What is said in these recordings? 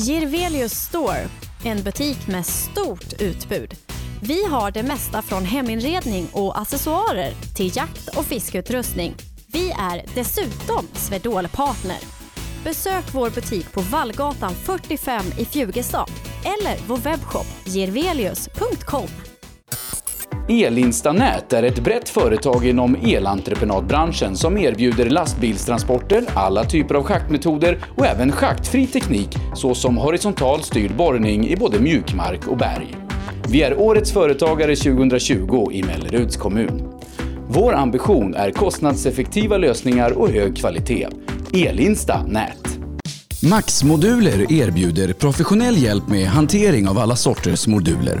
Girvelius Store, en butik med stort utbud. Vi har det mesta från heminredning och accessoarer till jakt och fiskeutrustning. Vi är dessutom Swedol-partner. Besök vår butik på Vallgatan 45 i Fjugestad eller vår webbshop girvelius.com. Elinstanät är ett brett företag inom elentreprenadbranschen som erbjuder lastbilstransporter, alla typer av schaktmetoder och även schaktfri teknik såsom horisontal styrd borrning i både mjukmark och berg. Vi är Årets Företagare 2020 i Melleruds kommun. Vår ambition är kostnadseffektiva lösningar och hög kvalitet. Elinsta Nät. Max-moduler erbjuder professionell hjälp med hantering av alla sorters moduler.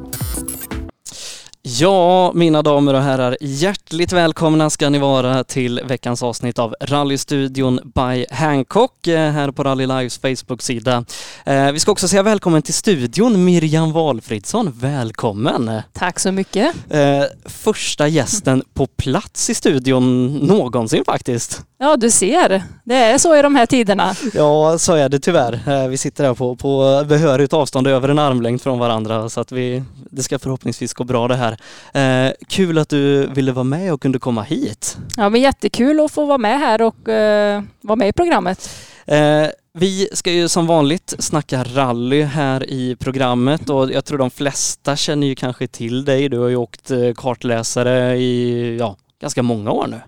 Ja, mina damer och herrar, hjärtligt välkomna ska ni vara till veckans avsnitt av Rallystudion by Hancock eh, här på Rally Lives Facebook-sida. Eh, vi ska också säga välkommen till studion Miriam Valfridsson, välkommen! Tack så mycket! Eh, första gästen på plats i studion någonsin faktiskt. Ja, du ser. Det är så i de här tiderna. Ja, så är det tyvärr. Vi sitter här på, på behörigt avstånd över en armlängd från varandra så att vi, det ska förhoppningsvis gå bra det här. Eh, kul att du ville vara med och kunde komma hit. Ja, men jättekul att få vara med här och eh, vara med i programmet. Eh, vi ska ju som vanligt snacka rally här i programmet och jag tror de flesta känner ju kanske till dig. Du har ju åkt eh, kartläsare i ja, ganska många år nu.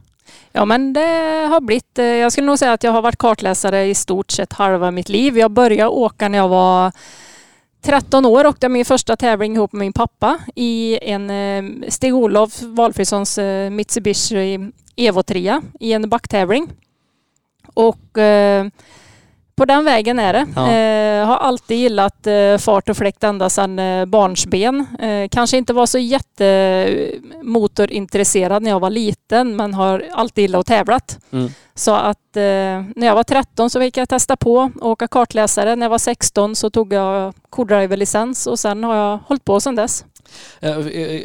Ja men det har blivit, eh, jag skulle nog säga att jag har varit kartläsare i stort sett halva mitt liv. Jag började åka när jag var 13 år åkte jag min första tävling ihop med min pappa i en eh, Stig-Olof Valfridssons eh, Mitsubishi Evo 3 i en backtävling. Och eh, på den vägen är det. Ja. Eh, har alltid gillat eh, fart och fläkt ända sedan eh, barnsben. Eh, kanske inte var så jättemotorintresserad när jag var liten men har alltid gillat att tävla. Mm. Så att eh, när jag var 13 så fick jag testa på att åka kartläsare. När jag var 16 så tog jag co-driver-licens och sen har jag hållit på sedan dess.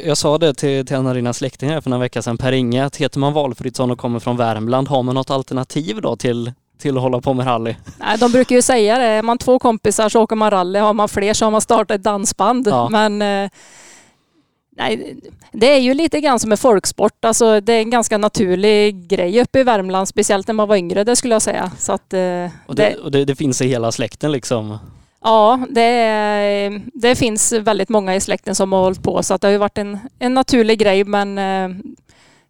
Jag sa det till, till en av dina släktingar för några veckor sedan, Per Inge, att heter man Valfridsson och kommer från Värmland, har man något alternativ då till till att hålla på med rally? Nej, de brukar ju säga det. Är man två kompisar så åker man rally. Har man fler så har man startat ett dansband. Ja. Men eh, nej, det är ju lite grann som en folksport. Alltså, det är en ganska naturlig grej uppe i Värmland, speciellt när man var yngre, det skulle jag säga. Så att, eh, och det, och det, det finns i hela släkten liksom? Ja, det, det, finns väldigt många i släkten som har hållit på så att det har ju varit en, en naturlig grej men eh,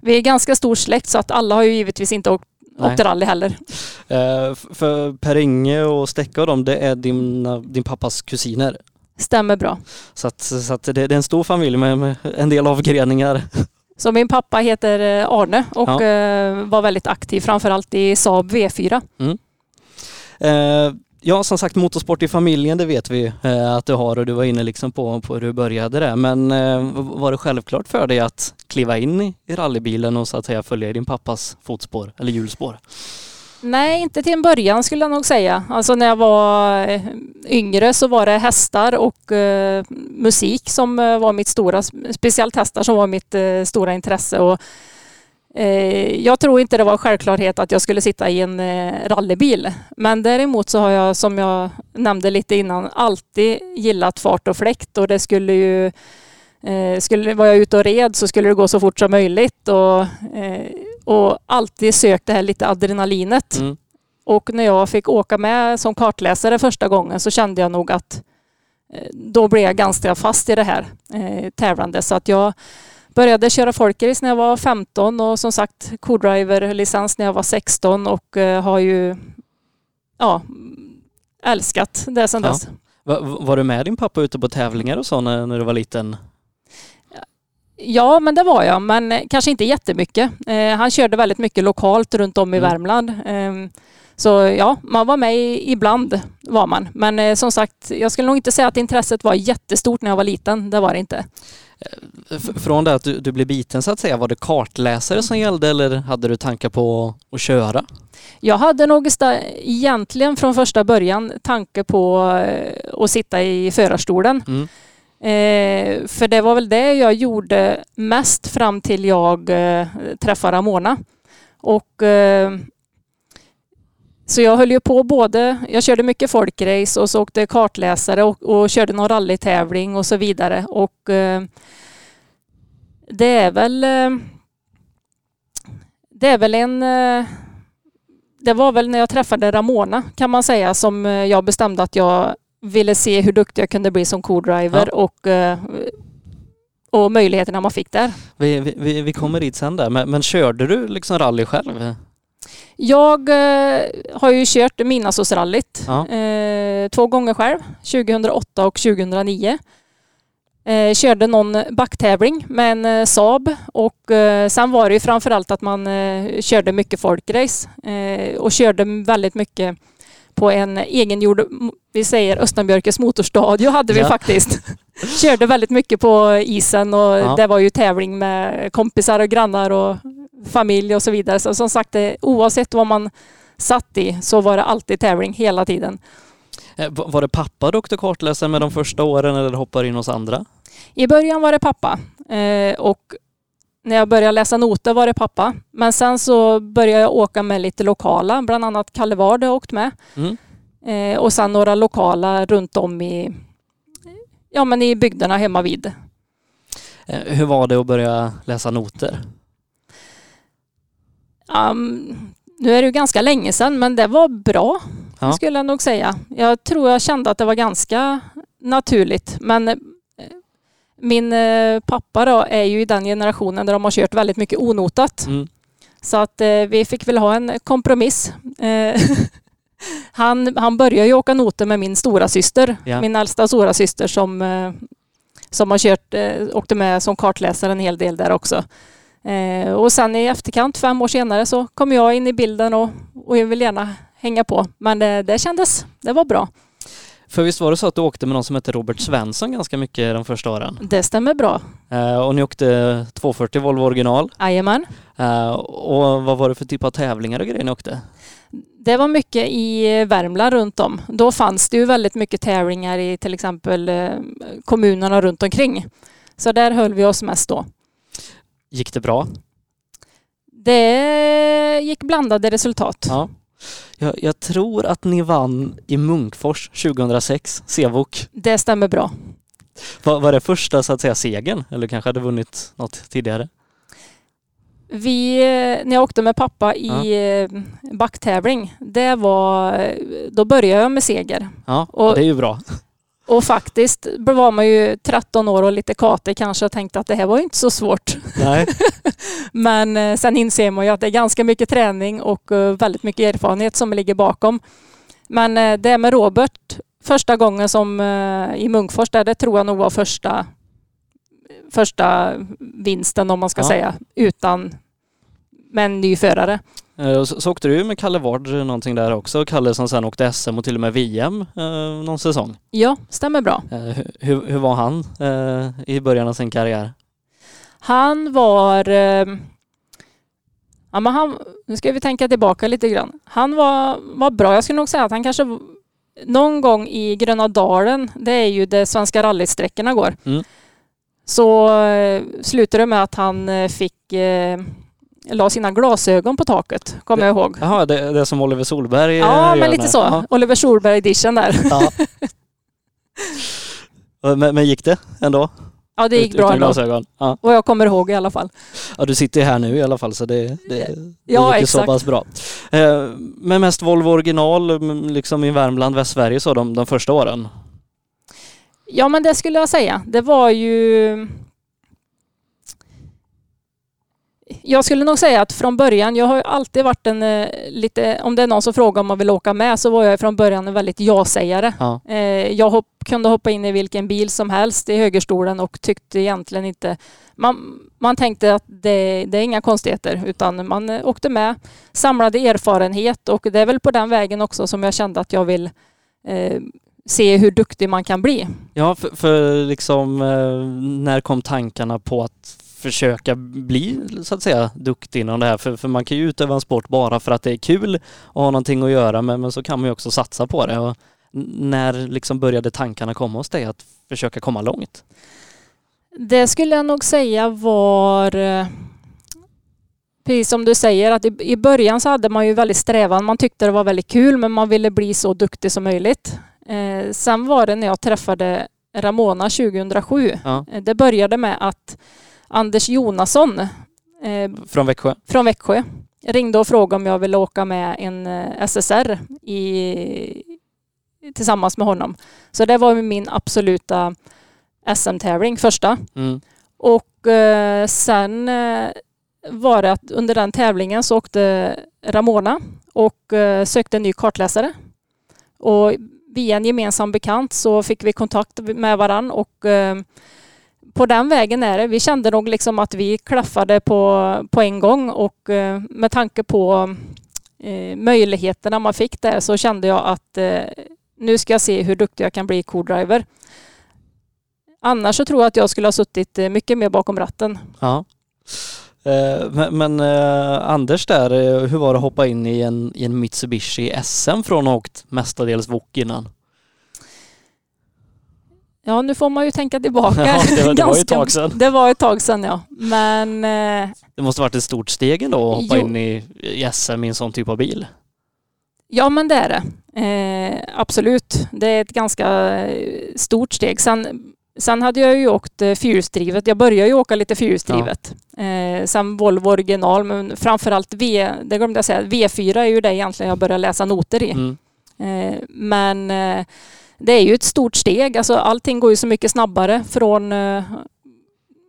vi är ganska stor släkt så att alla har ju givetvis inte åkt åkte rally heller. Uh, för Per Inge och Stäcka och dem, det är din, din pappas kusiner? Stämmer bra. Så att, så att det, det, är en stor familj med, med en del avgreningar. Så min pappa heter eh, Arne och ja. uh, var väldigt aktiv framförallt i Saab V4. Mm. Uh, Ja, som sagt motorsport i familjen, det vet vi eh, att du har och du var inne liksom på, på hur du började där. Men eh, var det självklart för dig att kliva in i, i rallybilen och så att säga följa i din pappas fotspår eller hjulspår? Nej, inte till en början skulle jag nog säga. Alltså när jag var eh, yngre så var det hästar och eh, musik som eh, var mitt stora, speciellt hästar som var mitt eh, stora intresse. Och jag tror inte det var självklarhet att jag skulle sitta i en eh, rallybil. Men däremot så har jag, som jag nämnde lite innan, alltid gillat fart och fläkt och det skulle ju eh, skulle, var jag ute och red så skulle det gå så fort som möjligt och, och alltid sökt det här lite adrenalinet. Mm. Och när jag fick åka med som kartläsare första gången så kände jag nog att då blev jag ganska fast i det här eh, tävlande så att jag började köra folkrace när jag var 15 och som sagt co-driver-licens när jag var 16 och uh, har ju ja, älskat det sedan ja. dess. Var, var, du med din pappa ute på tävlingar och så när, när du var liten? Ja, men det var jag, men kanske inte jättemycket. Eh, han körde väldigt mycket lokalt runt om i mm. Värmland. Eh, så ja, man var med ibland var man. Men eh, som sagt, jag skulle nog inte säga att intresset var jättestort när jag var liten. Det var det inte. Från det att du, du blev biten så att säga, var det kartläsare som gällde eller hade du tankar på att köra? Jag hade nog egentligen från första början tanke på eh, att sitta i förarstolen. Mm. Eh, för det var väl det jag gjorde mest fram till jag eh, träffade Ramona. Och eh, så jag höll ju på både, jag körde mycket folkrace och så åkte kartläsare och, och körde någon rallytävling och så vidare. Och eh, det är väl eh, det är väl en eh, det var väl när jag träffade Ramona kan man säga som eh, jag bestämde att jag ville se hur duktig jag kunde bli som co-driver ja. och, eh, och möjligheterna man fick där. Vi, vi, vi kommer dit sen där, men, men körde du liksom rally själv? Jag eh, har ju kört Midnattsåsrallyt ja. eh, två gånger själv, 2008 och 2009. Eh, körde någon backtävling med en eh, Saab och eh, sen var det ju framförallt att man eh, körde mycket folkrace eh, och körde väldigt mycket på en egengjord, vi säger Östanbjörkes motorstadio hade vi ja. faktiskt. körde väldigt mycket på isen och ja. det var ju tävling med kompisar och grannar och familj och så vidare. Så som sagt, oavsett vad man satt i så var det alltid tävling hela tiden. Eh, var det pappa du åkte kartläsare med de första åren eller hoppar in hos andra? I början var det pappa eh, och när jag började läsa noter var det pappa. Men sen så började jag åka med lite lokala, bland annat Kalle Ward har åkt med. Mm. Eh, och sen några lokala runt om i, ja, men i bygderna hemma vid. Hur var det att börja läsa noter? Um, nu är det ju ganska länge sedan men det var bra ja. skulle jag nog säga. Jag tror jag kände att det var ganska naturligt men eh, min eh, pappa då är ju i den generationen där de har kört väldigt mycket onotat. Mm. Så att eh, vi fick väl ha en kompromiss. han, han började ju åka noter med min stora syster, ja. min äldsta stora syster som, som har kört, åkte med som kartläsare en hel del där också. Eh, och sen i efterkant, fem år senare, så kom jag in i bilden och, och jag vill gärna hänga på. Men det, det kändes, det var bra. För visst var det så att du åkte med någon som hette Robert Svensson ganska mycket de första åren? Det stämmer bra. Eh, och ni åkte 240 Volvo original? Jajamän. Eh, och vad var det för typ av tävlingar och grejer ni åkte? Det var mycket i Värmland runt om. Då fanns det ju väldigt mycket tävlingar i till exempel eh, kommunerna runt omkring. Så där höll vi oss mest då. Gick det bra? Det gick blandade resultat. Ja. Jag, jag tror att ni vann i Munkfors 2006, Sevok. Det stämmer bra. Var, var det första så att säga segern eller kanske hade vunnit något tidigare? Vi, när jag åkte med pappa i ja. Eh, backtävling, det var, då började jag med seger. Ja, och det är ju bra. Och faktiskt var man ju 13 år och lite kate kanske och tänkte att det här var inte så svårt. Nej. Men eh, sen inser man ju att det är ganska mycket träning och eh, väldigt mycket erfarenhet som ligger bakom. Men eh, det med Robert, första gången som i Munkfors, där det tror jag nog var första, första vinsten om man ska ja. säga, utan med en ny förare. Eh, så, så åkte du med Kalle Ward någonting där också. Kalle som sen åkte SM och till och med VM eh, någon säsong. Ja, stämmer bra. Eh, hur, hur var han eh, i början av sin karriär? Han var... Eh, ja, men han, nu ska vi tänka tillbaka lite grann. Han var, var bra. Jag skulle nog säga att han kanske någon gång i Gröna Dalen, det är ju där svenska rallysträckorna går, mm. så eh, slutade det med att han fick la sina glasögon på taket, kommer jag ihåg. Jaha, det, det som Oliver Solberg eh, Ja, gör men lite nu. så. Ja. Oliver Solberg edition där. Ja. men, men gick det ändå? Ja, det gick Ut- bra ändå. Ja. Vad jag kommer ihåg i alla fall. ja, du sitter ju här nu i alla fall så det, det, det Ja, gick ju så pass bra. Eh, men mest Volvo original liksom i Värmland, Västsverige så de, de första åren? Ja, men det skulle jag säga. Det var ju... Jag skulle nog säga att från början, jag har alltid varit en eh, lite, om det är någon som frågar om man vill åka med så var jag från början en väldigt ja-sägare. Ja. Eh, Jag hopp, kunde hoppa in i vilken bil som helst i högerstolen och tyckte egentligen inte... Man, man tänkte att det, det är inga konstigheter utan man eh, åkte med, samlade erfarenhet och det är väl på den vägen också som jag kände att jag vill se hur duktig man kan bli. Ja, för, för liksom när kom tankarna på att försöka bli så att säga duktig inom det här? För, för man kan ju utöva en sport bara för att det är kul och ha någonting att göra men, men så kan man ju också satsa på det. Och när liksom började tankarna komma hos dig att försöka komma långt? Det skulle jag nog säga var eh, Precis som du säger att i, i början så hade man ju väldigt strävan. Man tyckte det var väldigt kul men man ville bli så duktig som möjligt. Eh, sen var det när jag träffade Ramona 2007. Ja. Eh, det började med att Anders Jonasson eh, Från Växjö? från Växjö ringde och frågade om jag ville åka med en eh, SSR i, tillsammans med honom. Så det var min absoluta SM-tävling, första. Mm. Och eh, sen eh, var det att under den tävlingen så åkte Ramona och eh, sökte en ny kartläsare. Och via en gemensam bekant så fick vi kontakt med varann och eh, på den vägen är det. Vi kände nog liksom att vi klaffade på, på en gång och eh, med tanke på eh, möjligheterna man fick där så kände jag att eh, nu ska jag se hur duktig jag kan bli i co-driver. Annars så tror jag att jag skulle ha suttit eh, mycket mer bakom ratten. Ja. Eh, men, men eh, Anders där, hur var det att hoppa in i en, i en Mitsubishi SM från att ha åkt mestadels wok innan? Ja, nu får man ju tänka tillbaka. Ja, det var- det var ju ett tag sedan. Det var ett tag sedan, ja. Men eh, Det måste varit ett stort steg ändå att hoppa Jo. in i, i SM i en sån typ av bil. ja, men det är det. Eh, absolut. Det är ett ganska eh, stort steg. Sen, sen hade jag ju åkt eh, fyrhjulsdrivet. Jag började ju åka lite fyrhjulsdrivet. Eh, sen Volvo original, men framförallt V, det glömde jag säga, V4 är ju det egentligen jag började läsa noter i. Mm. Eh, Men det är ju ett stort steg. Alltså allting går ju så mycket snabbare från eh,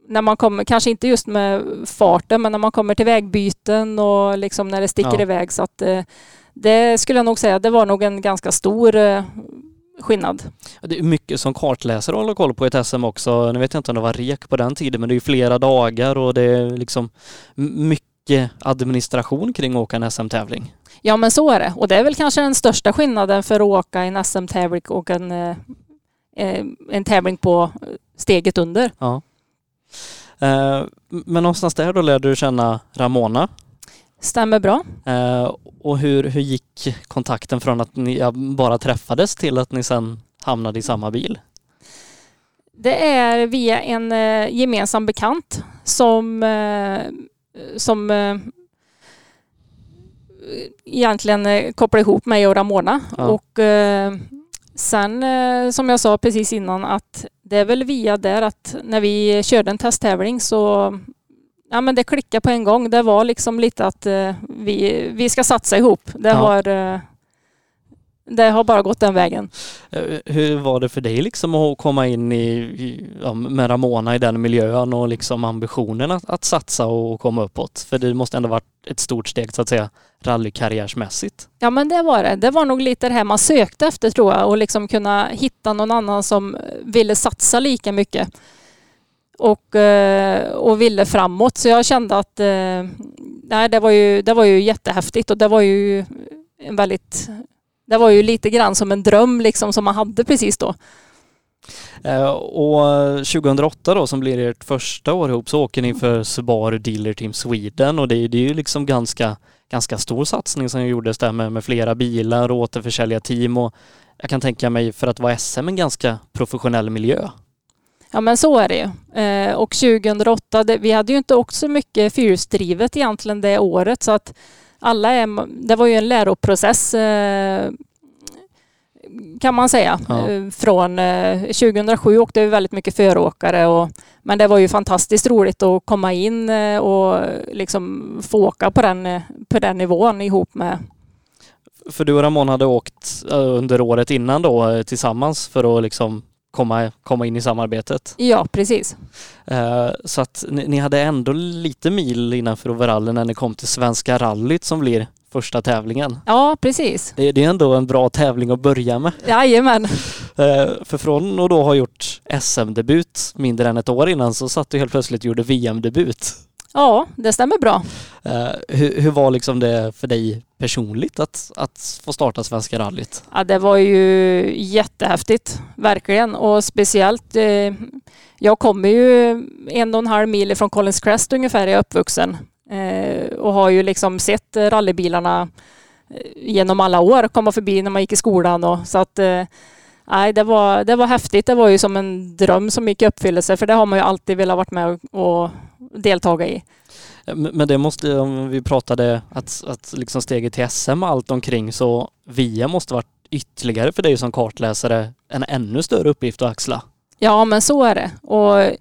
när man kommer, kanske inte just med farten, men när man kommer till vägbyten och liksom när det sticker Ja. iväg. Så att eh, det skulle jag nog säga, det var nog en ganska stor eh, skillnad. Det är mycket som kartläsare håller koll på i ett SM också. Nu vet jag inte om det var rek på den tiden, men det är ju flera dagar och det är liksom mycket administration kring att åka en SM-tävling. Ja, men så är det. Och det är väl kanske den största skillnaden för att åka en SM-tävling och en, eh, eh, en tävling på steget under. Ja. Eh, Men någonstans där då lärde du känna Ramona. Stämmer bra. Eh, Och hur, hur gick kontakten från att ni bara träffades till att ni sen hamnade i samma bil? Det är via en eh, gemensam bekant som, eh, som eh, egentligen eh, kopplar ihop mig och Ramona. Ja. Och eh, sen eh, som jag sa precis innan att det är väl via där att när vi körde en testtävling så ja, men det klickade på en gång. Det var liksom lite att eh, vi, vi ska satsa ihop. Det, Ja. har, eh, det har bara gått den vägen. Eh, Hur var det för dig liksom att komma in i, ja, med Ramona i den miljön och liksom ambitionen att, att satsa och komma uppåt? För det måste ändå varit ett stort steg så att säga rallykarriärsmässigt. Ja men det var det. Det var nog lite det här man sökte efter tror jag och liksom kunna hitta någon annan som ville satsa lika mycket. Och, eh, och ville framåt. Så jag kände att eh, nej, det, var ju, det var ju jättehäftigt och det var ju en väldigt det var ju lite grann som en dröm liksom som man hade precis då. Eh, Och 2008 då som blir ert första år ihop så åker ni för Subaru Dealer Team Sweden och det, är- det är ju liksom ganska, ganska stor satsning som gjordes där med, med flera bilar och återförsäljarteam och jag kan tänka mig för att vara SM en ganska professionell miljö. Ja men så är det ju. Eh, och 2008, det, vi hade ju inte åkt så mycket fyrhjulsdrivet egentligen det året så att alla är, det var ju en läroprocess eh, kan man säga. Ja. Eh, Från eh, 2007 åkte vi väldigt mycket föråkare och, men det var ju fantastiskt roligt att komma in eh, och liksom få åka på den, eh, på den nivån ihop med För du och Ramon hade åkt eh, under året innan då eh, tillsammans för att liksom komma, komma in i samarbetet. Ja, precis. Eh, Så att ni, ni hade ändå lite mil innanför overallen när ni kom till Svenska rallyt som blir första tävlingen. Ja, precis. Det, det är ändå en bra tävling att börja med. Jajamän. Eh, För från att då ha gjort SM-debut mindre än ett år innan så satt du helt plötsligt och gjorde VM-debut. Ja, det stämmer bra. Eh, Hur, hur var liksom det för dig personligt att, att få starta Svenska rallyt? Ja, det var ju jättehäftigt, verkligen. Och speciellt, eh, jag kommer ju en och en halv mil från Collins Crest ungefär, är jag uppvuxen. Eh, och har ju liksom sett rallybilarna eh, genom alla år komma förbi när man gick i skolan. Och, så att, eh, nej, det var, det var häftigt. Det var ju som en dröm som gick i uppfyllelse, för det har man ju alltid velat varit med och, och deltaga i. Men men det måste, om vi pratade att, att liksom steget till SM och allt omkring så VM måste varit ytterligare för dig som kartläsare en ännu större uppgift att axla. Ja, men så är det. Och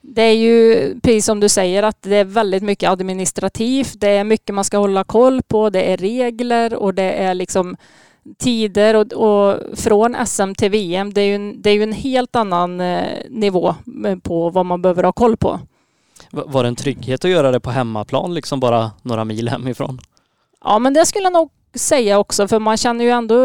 det är ju precis som du säger att det är väldigt mycket administrativt. Det är mycket man ska hålla koll på. Det är regler och det är liksom tider och, och från SM till VM. Det är ju en, det är ju en helt annan eh, nivå eh, på vad man behöver ha koll på. Va- Var det en trygghet att göra det på hemmaplan, liksom bara några mil hemifrån? Ja, men det skulle jag nog säga också, för man känner ju ändå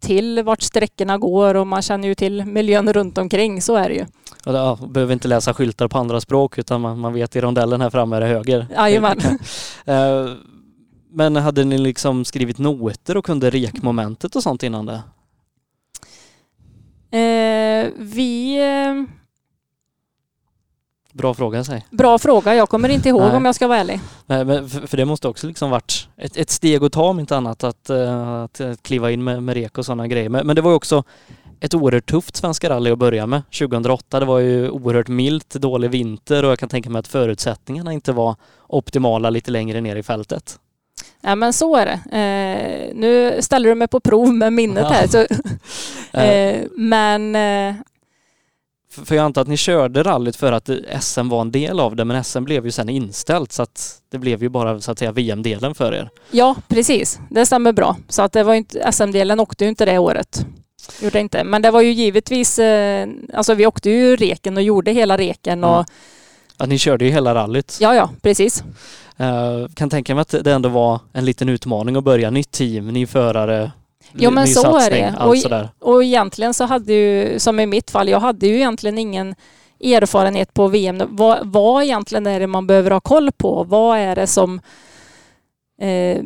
till vart sträckorna går och man känner ju till miljön runt omkring. Så är det ju. Ja, behöver inte läsa skyltar på andra språk utan man, man vet i rondellen här framme är det höger. Jajamän. Eh, Men hade ni liksom skrivit noter och kunde rekmomentet och sånt innan det? Eh, vi... Eh, Bra fråga säg. bra fråga. Jag kommer inte ihåg om jag ska vara ärlig. Nej, men för, för det måste också liksom varit ett, ett steg att ta om inte annat att, eh, att, att kliva in med, med rek och sådana grejer. Men, men det var också ett oerhört tufft Svenska rally att börja med. 2008 det var ju oerhört milt, dålig vinter och jag kan tänka mig att förutsättningarna inte var optimala lite längre ner i fältet. Ja, men så är det. Eh, nu ställer du mig på prov med minnet här. Så, Eh, eh, men eh, för, för jag antar att ni körde rallyt för att SM var en del av det men SM blev ju sen inställt så att det blev ju bara så att säga VM-delen för er. ja, precis. Det stämmer bra. Så att det var inte, SM-delen åkte ju inte det året. Gjorde inte. Men det var ju givetvis, eh, alltså vi åkte ju reken och gjorde hela reken och Ja. Ni körde ju hela rallyt. ja, ja, precis. Eh, kan tänka mig att det ändå var en liten utmaning att börja. Nytt team, ny förare, Jo, men så är det. Och- sådär. Och egentligen så hade ju, som i mitt fall, jag hade ju egentligen ingen erfarenhet på VM. Vad, vad egentligen är det man behöver ha koll på? Vad är det som... Eh,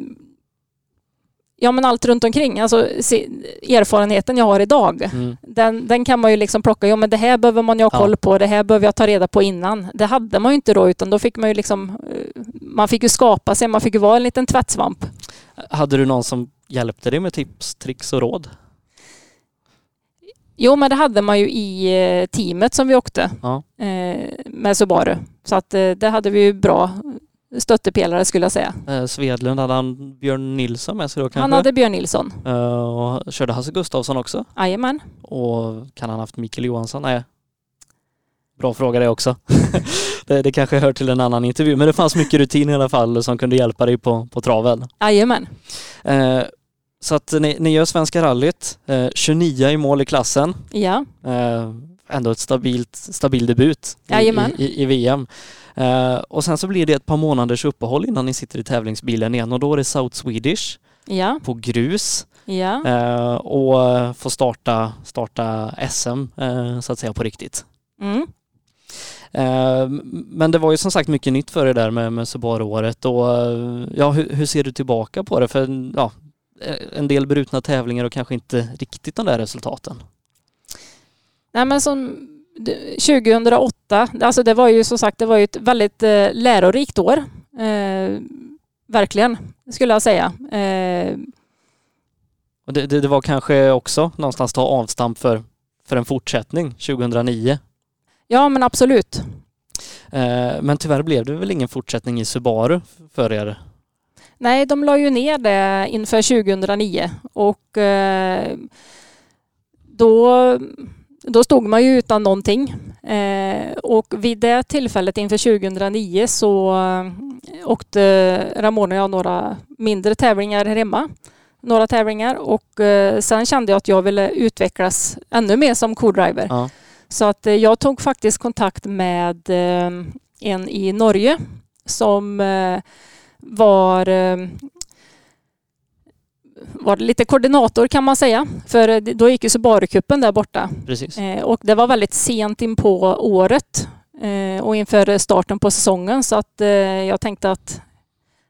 ja men allt runt omkring. Alltså se, erfarenheten jag har idag. Mm. Den, den kan man ju liksom plocka. Ja men det här behöver man ju ha Ja. koll på. Det här behöver jag ta reda på innan. Det hade man ju inte då utan då fick man ju liksom... eh, Man fick ju skapa sig. Man fick ju vara en liten tvättsvamp. Hade du någon som hjälpte dig med tips, tricks och råd? Jo, men det hade man ju i eh, teamet som vi åkte Ja. eh, med Subaru. Så att eh, det hade vi ju bra stöttepelare skulle jag säga. Svedlund, hade han Björn Nilsson med sig då kanske? Han hade Björn Nilsson. Och körde Hasse Gustafsson också? Jajamän. Och kan han haft Mikael Johansson? Nej. Bra fråga det också. det, det kanske hör till en annan intervju, men det fanns mycket rutin i alla fall som kunde hjälpa dig på, på traven. Jajamän. Eh, så att ni, ni gör Svenska rallyt, eh, 29 i mål i klassen. Ja. Eh, ändå ett stabilt, stabil debut i, i, i, i VM. Eh, och sen så blir det ett par månaders uppehåll innan ni sitter i tävlingsbilen igen och då är det South Swedish Ja. på grus Ja. eh, och få starta, starta SM eh, så att säga på riktigt. Mm. Eh, men det var ju som sagt mycket nytt för er där med, med Subaru-året och ja, hur, hur ser du tillbaka på det? För ja, en del brutna tävlingar och kanske inte riktigt de där resultaten. Nej men som d- 2008, alltså det var ju som sagt det var ju ett väldigt eh, lärorikt år. Eh, verkligen, skulle jag säga. Eh, Och det, det, det var kanske också någonstans ta avstamp för, för en fortsättning 2009. Ja, men absolut. Eh, men tyvärr blev det väl ingen fortsättning i Subaru för er? Nej, de la ju ner det inför 2009 och eh, då, då stod man ju utan någonting. Eh, och vid det tillfället inför 2009 så eh, åkte Ramona och jag några mindre tävlingar här hemma. Några tävlingar och eh, sen kände jag att jag ville utvecklas ännu mer som co-driver. Ja. Så att jag tog faktiskt kontakt med en i Norge som var, eh, var lite koordinator kan man säga. För eh, då gick ju Subaru-cupen där borta. Precis. Eh, och det var väldigt sent in på året och inför starten på säsongen så att jag tänkte att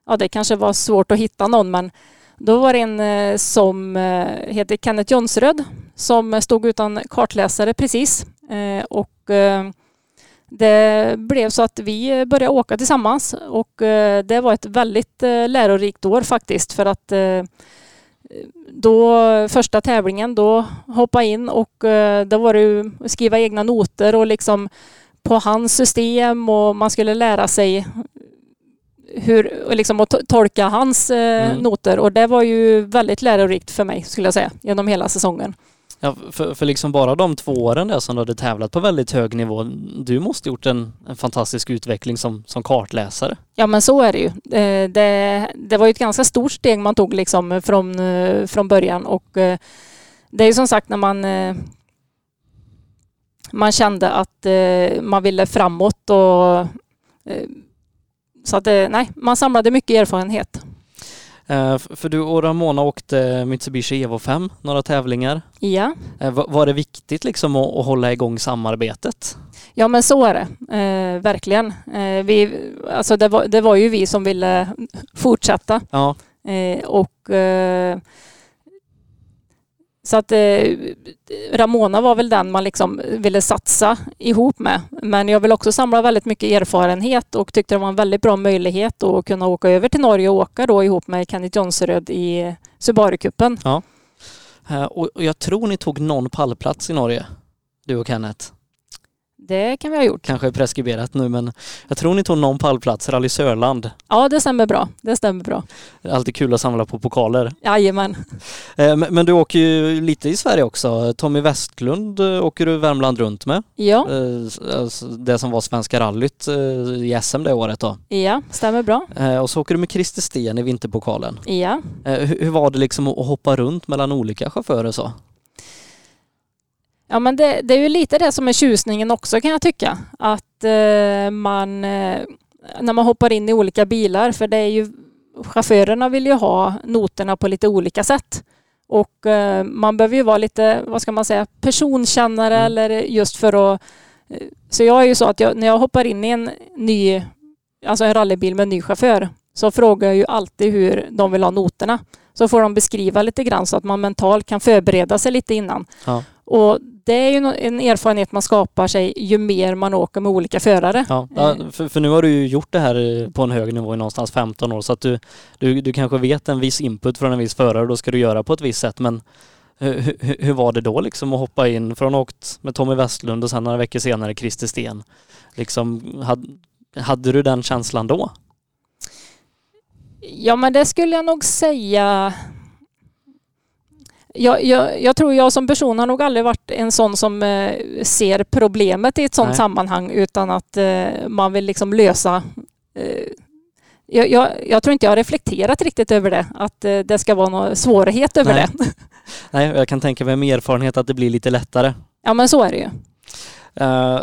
ja, det kanske var svårt att hitta någon men då var det en som heter Kenneth Jonsröd som stod utan kartläsare precis och det blev så att vi började åka tillsammans och eh, det var ett väldigt eh, lärorikt år faktiskt för att eh, då första tävlingen då hoppa in och då var det ju skriva egna noter och liksom på hans system och man skulle lära sig hur, liksom att to- tolka hans Mm. noter och det var ju väldigt lärorikt för mig skulle jag säga genom hela säsongen. Ja, för, för liksom bara de två åren där som du hade tävlat på väldigt hög nivå, du måste gjort en, en fantastisk utveckling som, som kartläsare. Ja men så är det ju. Eh, det, det var ju ett ganska stort steg man tog liksom eh, från, eh, från början och det är ju som sagt när man man kände att man ville framåt och så att nej, man samlade mycket erfarenhet. Eh, för du och Ramona åkte Mitsubishi Evo 5, några tävlingar. Ja, Eh, va- var det viktigt liksom att, att hålla igång samarbetet? ja men så är det. Eh, verkligen. Eh, vi, alltså det, var, det var ju vi som ville fortsätta. Ja, Eh, och eh, så att eh, Ramona var väl den man liksom ville satsa ihop med. Men jag vill också samla väldigt mycket erfarenhet och tyckte det var en väldigt bra möjlighet att kunna åka över till Norge och åka då ihop med Kenneth Jonseröd i Subaru-cupen. Ja. Eh, och jag tror ni tog någon pallplats i Norge, du och Kenneth. Det kan vi ha gjort. Kanske preskriberat nu men jag tror ni tog någon pallplats, Rally Sörland. Ja, det stämmer bra. Det stämmer bra. Alltid kul att samla på pokaler. Jajamän. Eh, Men, du åker ju lite i Sverige också. Tommy Westlund eh, åker du Värmland runt med. Ja, Eh, alltså Det som var Svenska rallyt i SM det året då. ja, stämmer bra. Och så åker du med Christer Sten i vinterpokalen. Ja. Hur hur var det liksom att hoppa runt mellan olika chaufförer så? Ja men det, det är ju lite det som är tjusningen också kan jag tycka. Att eh, man, eh, när man hoppar in i olika bilar, för det är ju, chaufförerna vill ju ha noterna på lite olika sätt. Och eh, man behöver ju vara lite, vad ska man säga, personkännare Mm. eller just för att... eh, Så jag är ju så att jag, när jag hoppar in i en ny, alltså en rallybil med en ny chaufför, så frågar jag ju alltid hur de vill ha noterna. Så får de beskriva lite grann så att man mentalt kan förbereda sig lite innan. Ja. Och det är ju en erfarenhet man skapar sig ju mer man åker med olika förare. Ja, ja, för, för nu har du ju gjort det här eh, på en hög nivå i någonstans 15 år så att du, du, du kanske vet en viss input från en viss förare och då ska du göra på ett visst sätt men hur, hur, var det då liksom att hoppa in från åkt med Tommy Westlund och sen några veckor senare Christer Sten? Liksom, hade, hade du den känslan då? Ja, men det skulle jag nog säga. Jag, jag, jag tror jag som person har nog aldrig varit en sån som eh, ser problemet i ett sånt Nej. sammanhang utan att eh, man vill liksom lösa eh, jag, jag, jag tror inte jag har reflekterat riktigt över det, att det ska vara någon svårighet över Nej. det. Nej, jag kan tänka mig med erfarenhet att det blir lite lättare. Ja, men så är det ju. Eh,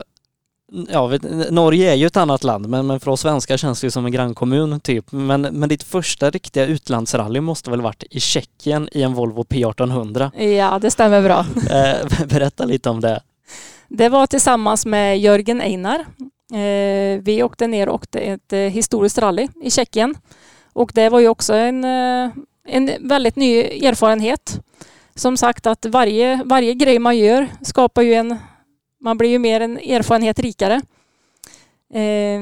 ja, vet, Norge är ju ett annat land, men, men för oss svenskar känns det ju som en grannkommun typ. Men, men ditt första riktiga utlandsrally måste väl varit i Tjeckien i en Volvo P1800? Ja, det stämmer bra. Eh, berätta lite om det. Det var tillsammans med Jörgen Einar. Eh, vi åkte ner och åkte ett eh, historiskt rally i Tjeckien. Och det var ju också en, en väldigt ny erfarenhet. Som sagt att varje, varje grej man gör skapar ju en... Man blir ju mer en erfarenhet rikare. Eh,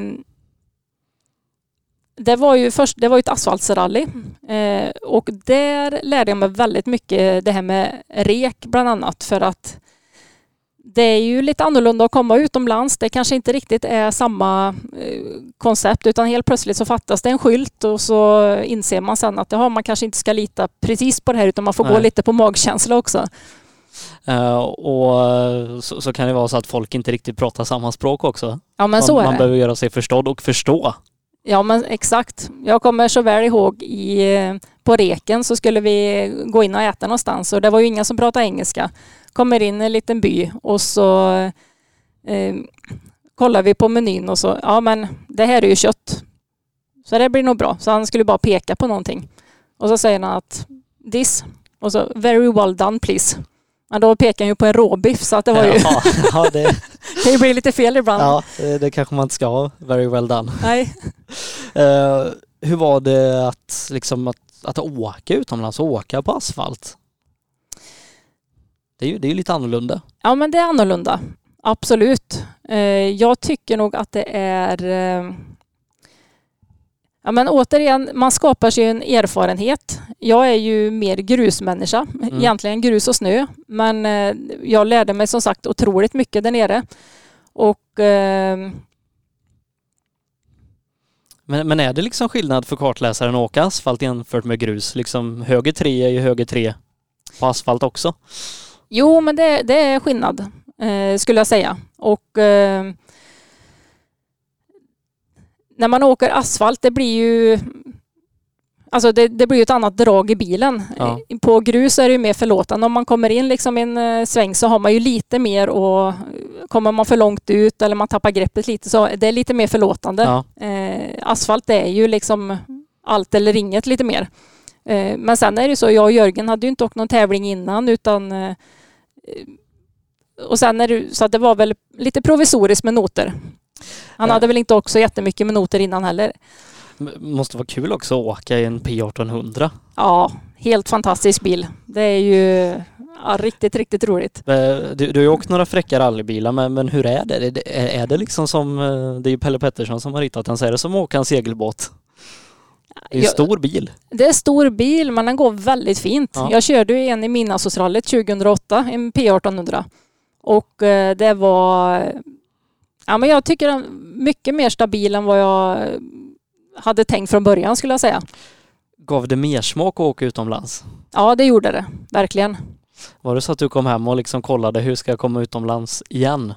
det var ju först, det var ett asfaltsrally eh, och där lärde jag mig väldigt mycket det här med rek bland annat för att det är ju lite annorlunda att komma utomlands. Det kanske inte riktigt är samma eh, koncept utan helt plötsligt så fattas det en skylt och så inser man sen att ja, man kanske inte ska lita precis på det här utan man får Nej. gå lite på magkänsla också. Eh, och eh, så, så kan det vara så att folk inte riktigt pratar samma språk också. Ja men så man, är man det. behöver göra sig förstådd och förstå. Ja men exakt. Jag kommer så väl ihåg i, eh, på Reken så skulle vi gå in och äta någonstans och det var ju ingen som pratade engelska. Kommer in i en liten by och så eh, kollar vi på menyn och så, ja men det här är ju kött. Så det blir nog bra. Så han skulle bara peka på någonting. Och så säger han att this och så very well done please. Men då pekar han ju på en råbiff så att det var ju, Ja, ja, det, kan ju bli lite fel ibland. ja, det kanske man inte ska ha. Very well done. Nej. Eh, hur var det att, liksom, att, att åka utomlands, åka på asfalt? Det är ju, det är lite annorlunda. Ja, men det är annorlunda. Absolut. Eh, Jag tycker nog att det är... eh, Ja, men återigen, man skapar sig en erfarenhet. Jag är ju mer grusmänniska, egentligen grus och snö. Men eh, jag lärde mig som sagt otroligt mycket där nere. Och eh, Men, men är det liksom skillnad för kartläsaren att åka asfalt jämfört med grus? Liksom höger tre är ju höger tre på asfalt också. Jo, men det, det är skillnad eh, skulle jag säga. Och eh, när man åker asfalt, det blir ju Alltså det, det blir ju ett annat drag i bilen. Ja. På grus är det ju mer förlåtande. Om man kommer in liksom i en eh, sväng så har man ju lite mer och kommer man för långt ut eller man tappar greppet lite så det är lite mer förlåtande. Ja. Eh, asfalt är ju liksom allt eller inget lite mer. Eh, men sen är det ju så, jag och Jörgen hade ju inte åkt någon tävling innan utan eh, och sen är det så att det var väl lite provisoriskt med noter. Han hade väl inte också jättemycket med noter innan heller. Måste vara kul också att åka i en P1800. Ja, helt fantastisk bil. Det är ju ja, riktigt, riktigt roligt. Eh, Du, du har ju åkt några fräcka rallybilar men, men hur är det? Är det? Är det liksom som, eh, det är ju Pelle Pettersson som har ritat den, så är det som att åka en segelbåt? Det är en stor bil. Det är stor bil men den går väldigt fint. Ja. Jag körde ju en i Midnattsrallyt 2008, en P1800. Och eh, det var... Ja men jag tycker den är mycket mer stabil än vad jag hade tänkt från början skulle jag säga. Gav det mer smak att åka utomlands? Ja det gjorde det, verkligen. Var det så att du kom hem och liksom kollade hur ska jag komma utomlands igen?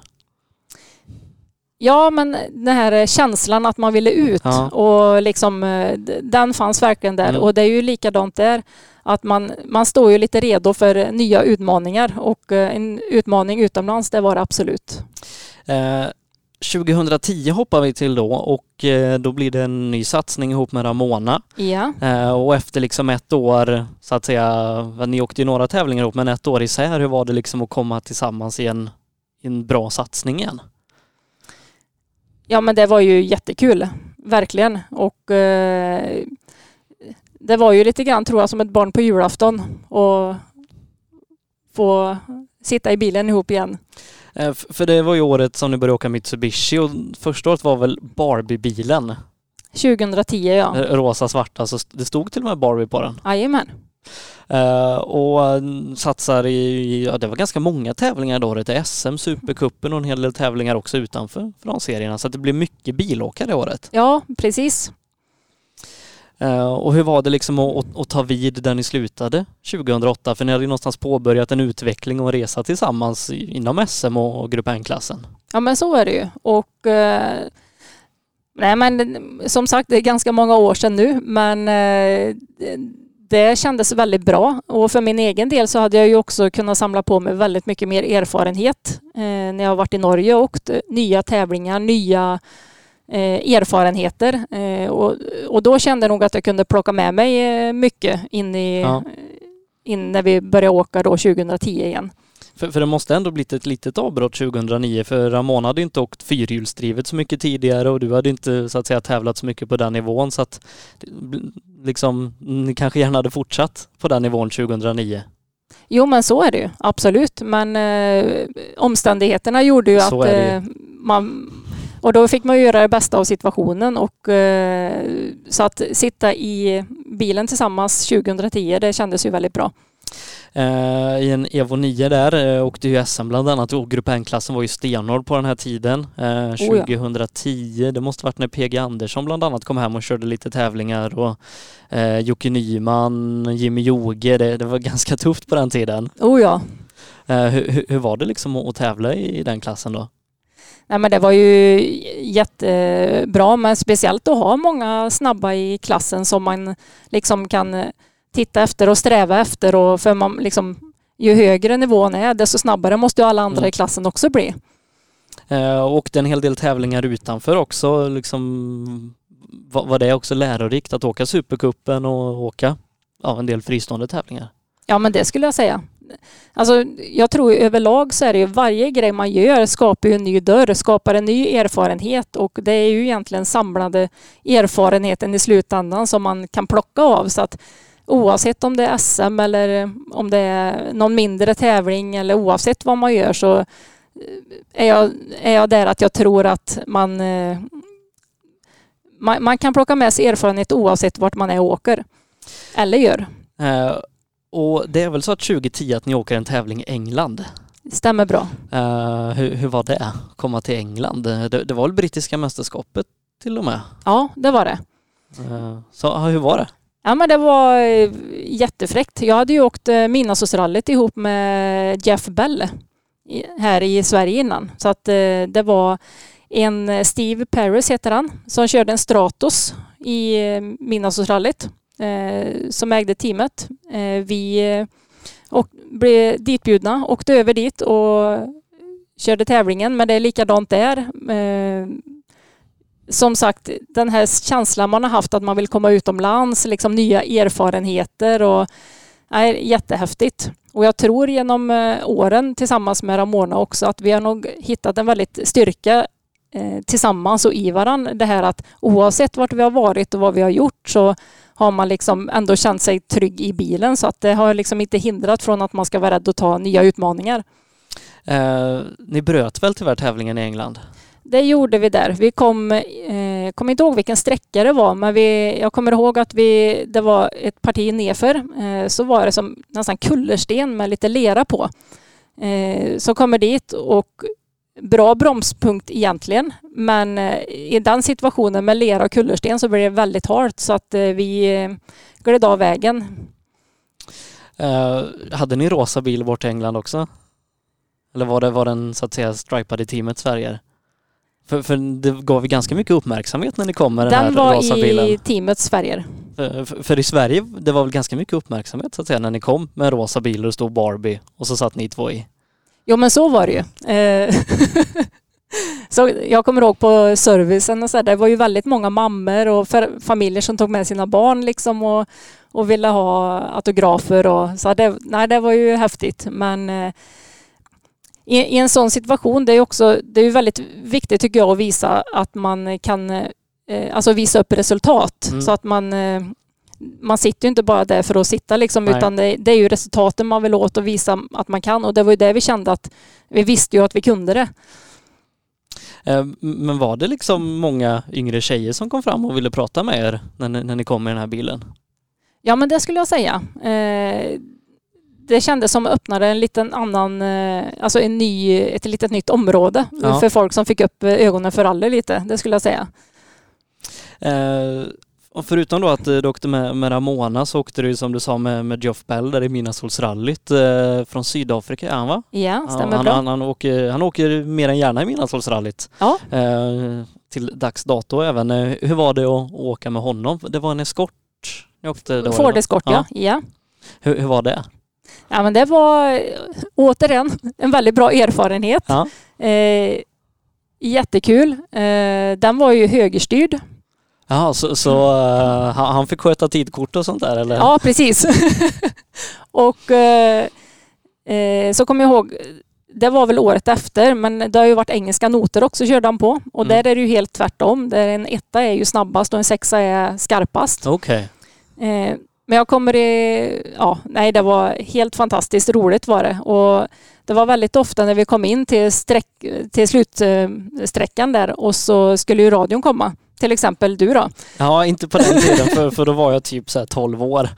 Ja men den här känslan att man ville ut Ja. och liksom den fanns verkligen där Mm. och det är ju likadant där. Att man, man står ju lite redo för nya utmaningar och eh, en utmaning utomlands det var det absolut. Eh, 2010 hoppar vi till då och eh, då blir det en ny satsning ihop med Ramona. Ja. Eh, och efter liksom ett år, så att säga, ni åkte ju några tävlingar ihop, men ett år isär, hur var det liksom att komma tillsammans i en, i en bra satsning igen? Ja men det var ju jättekul, verkligen. Och eh, det var ju lite grann tror jag som ett barn på julafton och få sitta i bilen ihop igen. Eh, för det var ju året som ni började åka Mitsubishi och första året var väl Barbie-bilen, 2010 ja. eh, rosa svarta, så det stod till och med Barbie på den. Jajamän. Eh, och satsar i, ja det var ganska många tävlingar då, det är SM, Supercupen och en hel del tävlingar också utanför från serierna, så det blev mycket bilåkare det året. Ja, precis. Eh, och hur var det liksom att, att, ta vid där ni slutade 2008? För ni hade ju någonstans påbörjat en utveckling och en resa tillsammans inom SM och, Grupp N-klassen. Ja men så är det ju. Och eh, nej men som sagt det är ganska många år sedan nu men eh, det- kändes väldigt bra och för min egen del så hade jag ju också kunnat samla på mig väldigt mycket mer erfarenhet eh, när jag har varit i Norge och åkt eh, nya tävlingar, nya eh, erfarenheter eh, och, och då kände jag nog att jag kunde plocka med mig eh, mycket in i Ja. in när vi började åka då 2010 igen. För, för det måste ändå blivit ett litet avbrott 2009 för Ramona hade inte åkt fyrhjulsdrivet så mycket tidigare och du hade inte så att säga tävlat så mycket på den nivån så att liksom ni kanske gärna hade fortsatt på den nivån 2009. Jo men så är det ju, absolut. Men eh, omständigheterna gjorde ju Så att ju. eh, man... Och då fick man göra det bästa av situationen och eh, så att sitta i bilen tillsammans 2010 det kändes ju väldigt bra. Eh, I en Evo 9 där eh, åkte ju SM bland annat och Grupp N-klassen var ju stenhård på den här tiden. Eh, Oh ja. 2010, det måste varit när PG Andersson bland annat kom hem och körde lite tävlingar och eh, Jocke Nyman, Jimmy Joge, det, det var ganska tufft på den tiden. Oh ja. Hur, hur- var det liksom att, att tävla i den klassen då? Nej, men det var ju jättebra, men speciellt att ha många snabba i klassen som man liksom kan eh, titta efter och sträva efter. Och för man liksom, ju högre nivån är, desto snabbare måste ju alla andra Mm. i klassen också bli. Eh, och en hel del tävlingar utanför också. Liksom, var, var det också lärorikt att åka Supercupen och åka ja, en del fristående tävlingar? Ja, men det skulle jag säga. Alltså, jag tror överlag så är det ju varje grej man gör skapar ju en ny dörr, skapar en ny erfarenhet och det är ju egentligen samlade erfarenheten i slutändan som man kan plocka av. Så att oavsett om det är SM eller om det är någon mindre tävling eller oavsett vad man gör så eh, är jag, är jag där att jag tror att man, eh, man, man kan plocka med sig erfarenhet oavsett vart man är och åker. Eller gör. Uh och det är väl så att 2010 att ni åker en tävling i England. Stämmer bra. Eh, hur, hur var det att komma till England? Det, det var väl brittiska mästerskapet till och med? Ja, det var det. Eh, så hur var det? Ja, men det var eh, jättefräckt. Jag hade ju åkt Midnattsåsrallyt ihop med Jeff Bell här i Sverige innan. Så att det var en Steve Paris heter han som körde en Stratos i Midnattsåsrallyt Eh, som ägde teamet. Eh, vi eh, och blev ditbjudna, åkte över dit och körde tävlingen men det är likadant där. Eh, som sagt, den här känslan man har haft att man vill komma utomlands, liksom nya erfarenheter och är jättehäftigt. Och jag tror genom eh, åren tillsammans med Ramona också att vi har nog hittat en väldigt styrka eh, tillsammans och i varandra. Det här att oavsett vart vi har varit och vad vi har gjort så har man liksom ändå känt sig trygg i bilen så att det har liksom inte hindrat från att man ska vara rädd att ta nya utmaningar. Eh, ni bröt väl tyvärr tävlingen i England? Det gjorde vi där. Vi kom, eh, kommer inte ihåg vilken sträcka det var, men vi, jag kommer ihåg att vi, det var ett parti nerför. Eh, så var det som nästan kullersten med lite lera på. Eh, så kommer dit och bra bromspunkt egentligen, men eh, i den situationen med lera och kullersten så blev det väldigt halt så att eh, vi eh, gled av vägen. Eh, hade ni rosa bil bort till England också? Eller var det var den så att säga stripad i teamet Sverige? För, för det gav ganska mycket uppmärksamhet när ni kom med den, Den här var rosa i bilen. teamets färger. För, för, för i Sverige, det var väl ganska mycket uppmärksamhet så att säga när ni kom med rosa bil och stod Barbie och så satt ni två i. Jo men så var det ju. Eh, så jag kommer ihåg på servicen och så här, det var ju väldigt många mammor och familjer som tog med sina barn liksom och, och ville ha autografer och så det, nej, det var ju häftigt. Men eh, i, i en sån situation, det är också, det är väldigt viktigt tycker jag att visa att man kan, eh, alltså visa upp resultat Mm. så att man man sitter ju inte bara där för att sitta liksom, Nej. utan det, det är ju resultaten man vill åt och visa att man kan. Och det var ju det vi kände att vi visste ju att vi kunde det. Eh, Men var det liksom många yngre tjejer som kom fram och ville prata med er när ni, när ni kom i den här bilen? Ja, men det skulle jag säga. Eh, det kändes som att öppnade en liten annan, eh, alltså en ny, ett litet nytt område Ja. för folk som fick upp ögonen för rally lite. Det skulle jag säga. Eh, och förutom då att eh, du åkte med, med Ramona så åkte du som du sa med, med Geoff Bell där i Midnattssolsrallyt eh, från Sydafrika, är han va? Ja, stämmer han, bra. han, han, åker, han åker mer än gärna i Midnattssolsrallyt. Ja. Eh, till dags dato även. Eh, hur var det att åka med honom? Det var en eskort ni åkte? Det, Ford va? Escort, ja. ja. Hur, hur var det? Ja, men det var eh, återigen en väldigt bra erfarenhet. Ja. Eh, jättekul. Eh, den var ju högerstyrd. Jaha, så, så eh, han, fick sköta tidkort och sånt där eller? Ja, precis. och eh, så kommer jag ihåg, det var väl året efter, men det har ju varit engelska noter också körde han på. Och Mm. där är det ju helt tvärtom. Där en etta är ju snabbast och en sexa är skarpast. Okej. Eh, men jag kommer i, ja, nej det var helt fantastiskt roligt var det. Och det var väldigt ofta när vi kom in till, sträck, till slutsträckan där och så skulle ju radion komma. Till exempel du då. Ja, inte på den tiden för, för då var jag typ så här 12 år.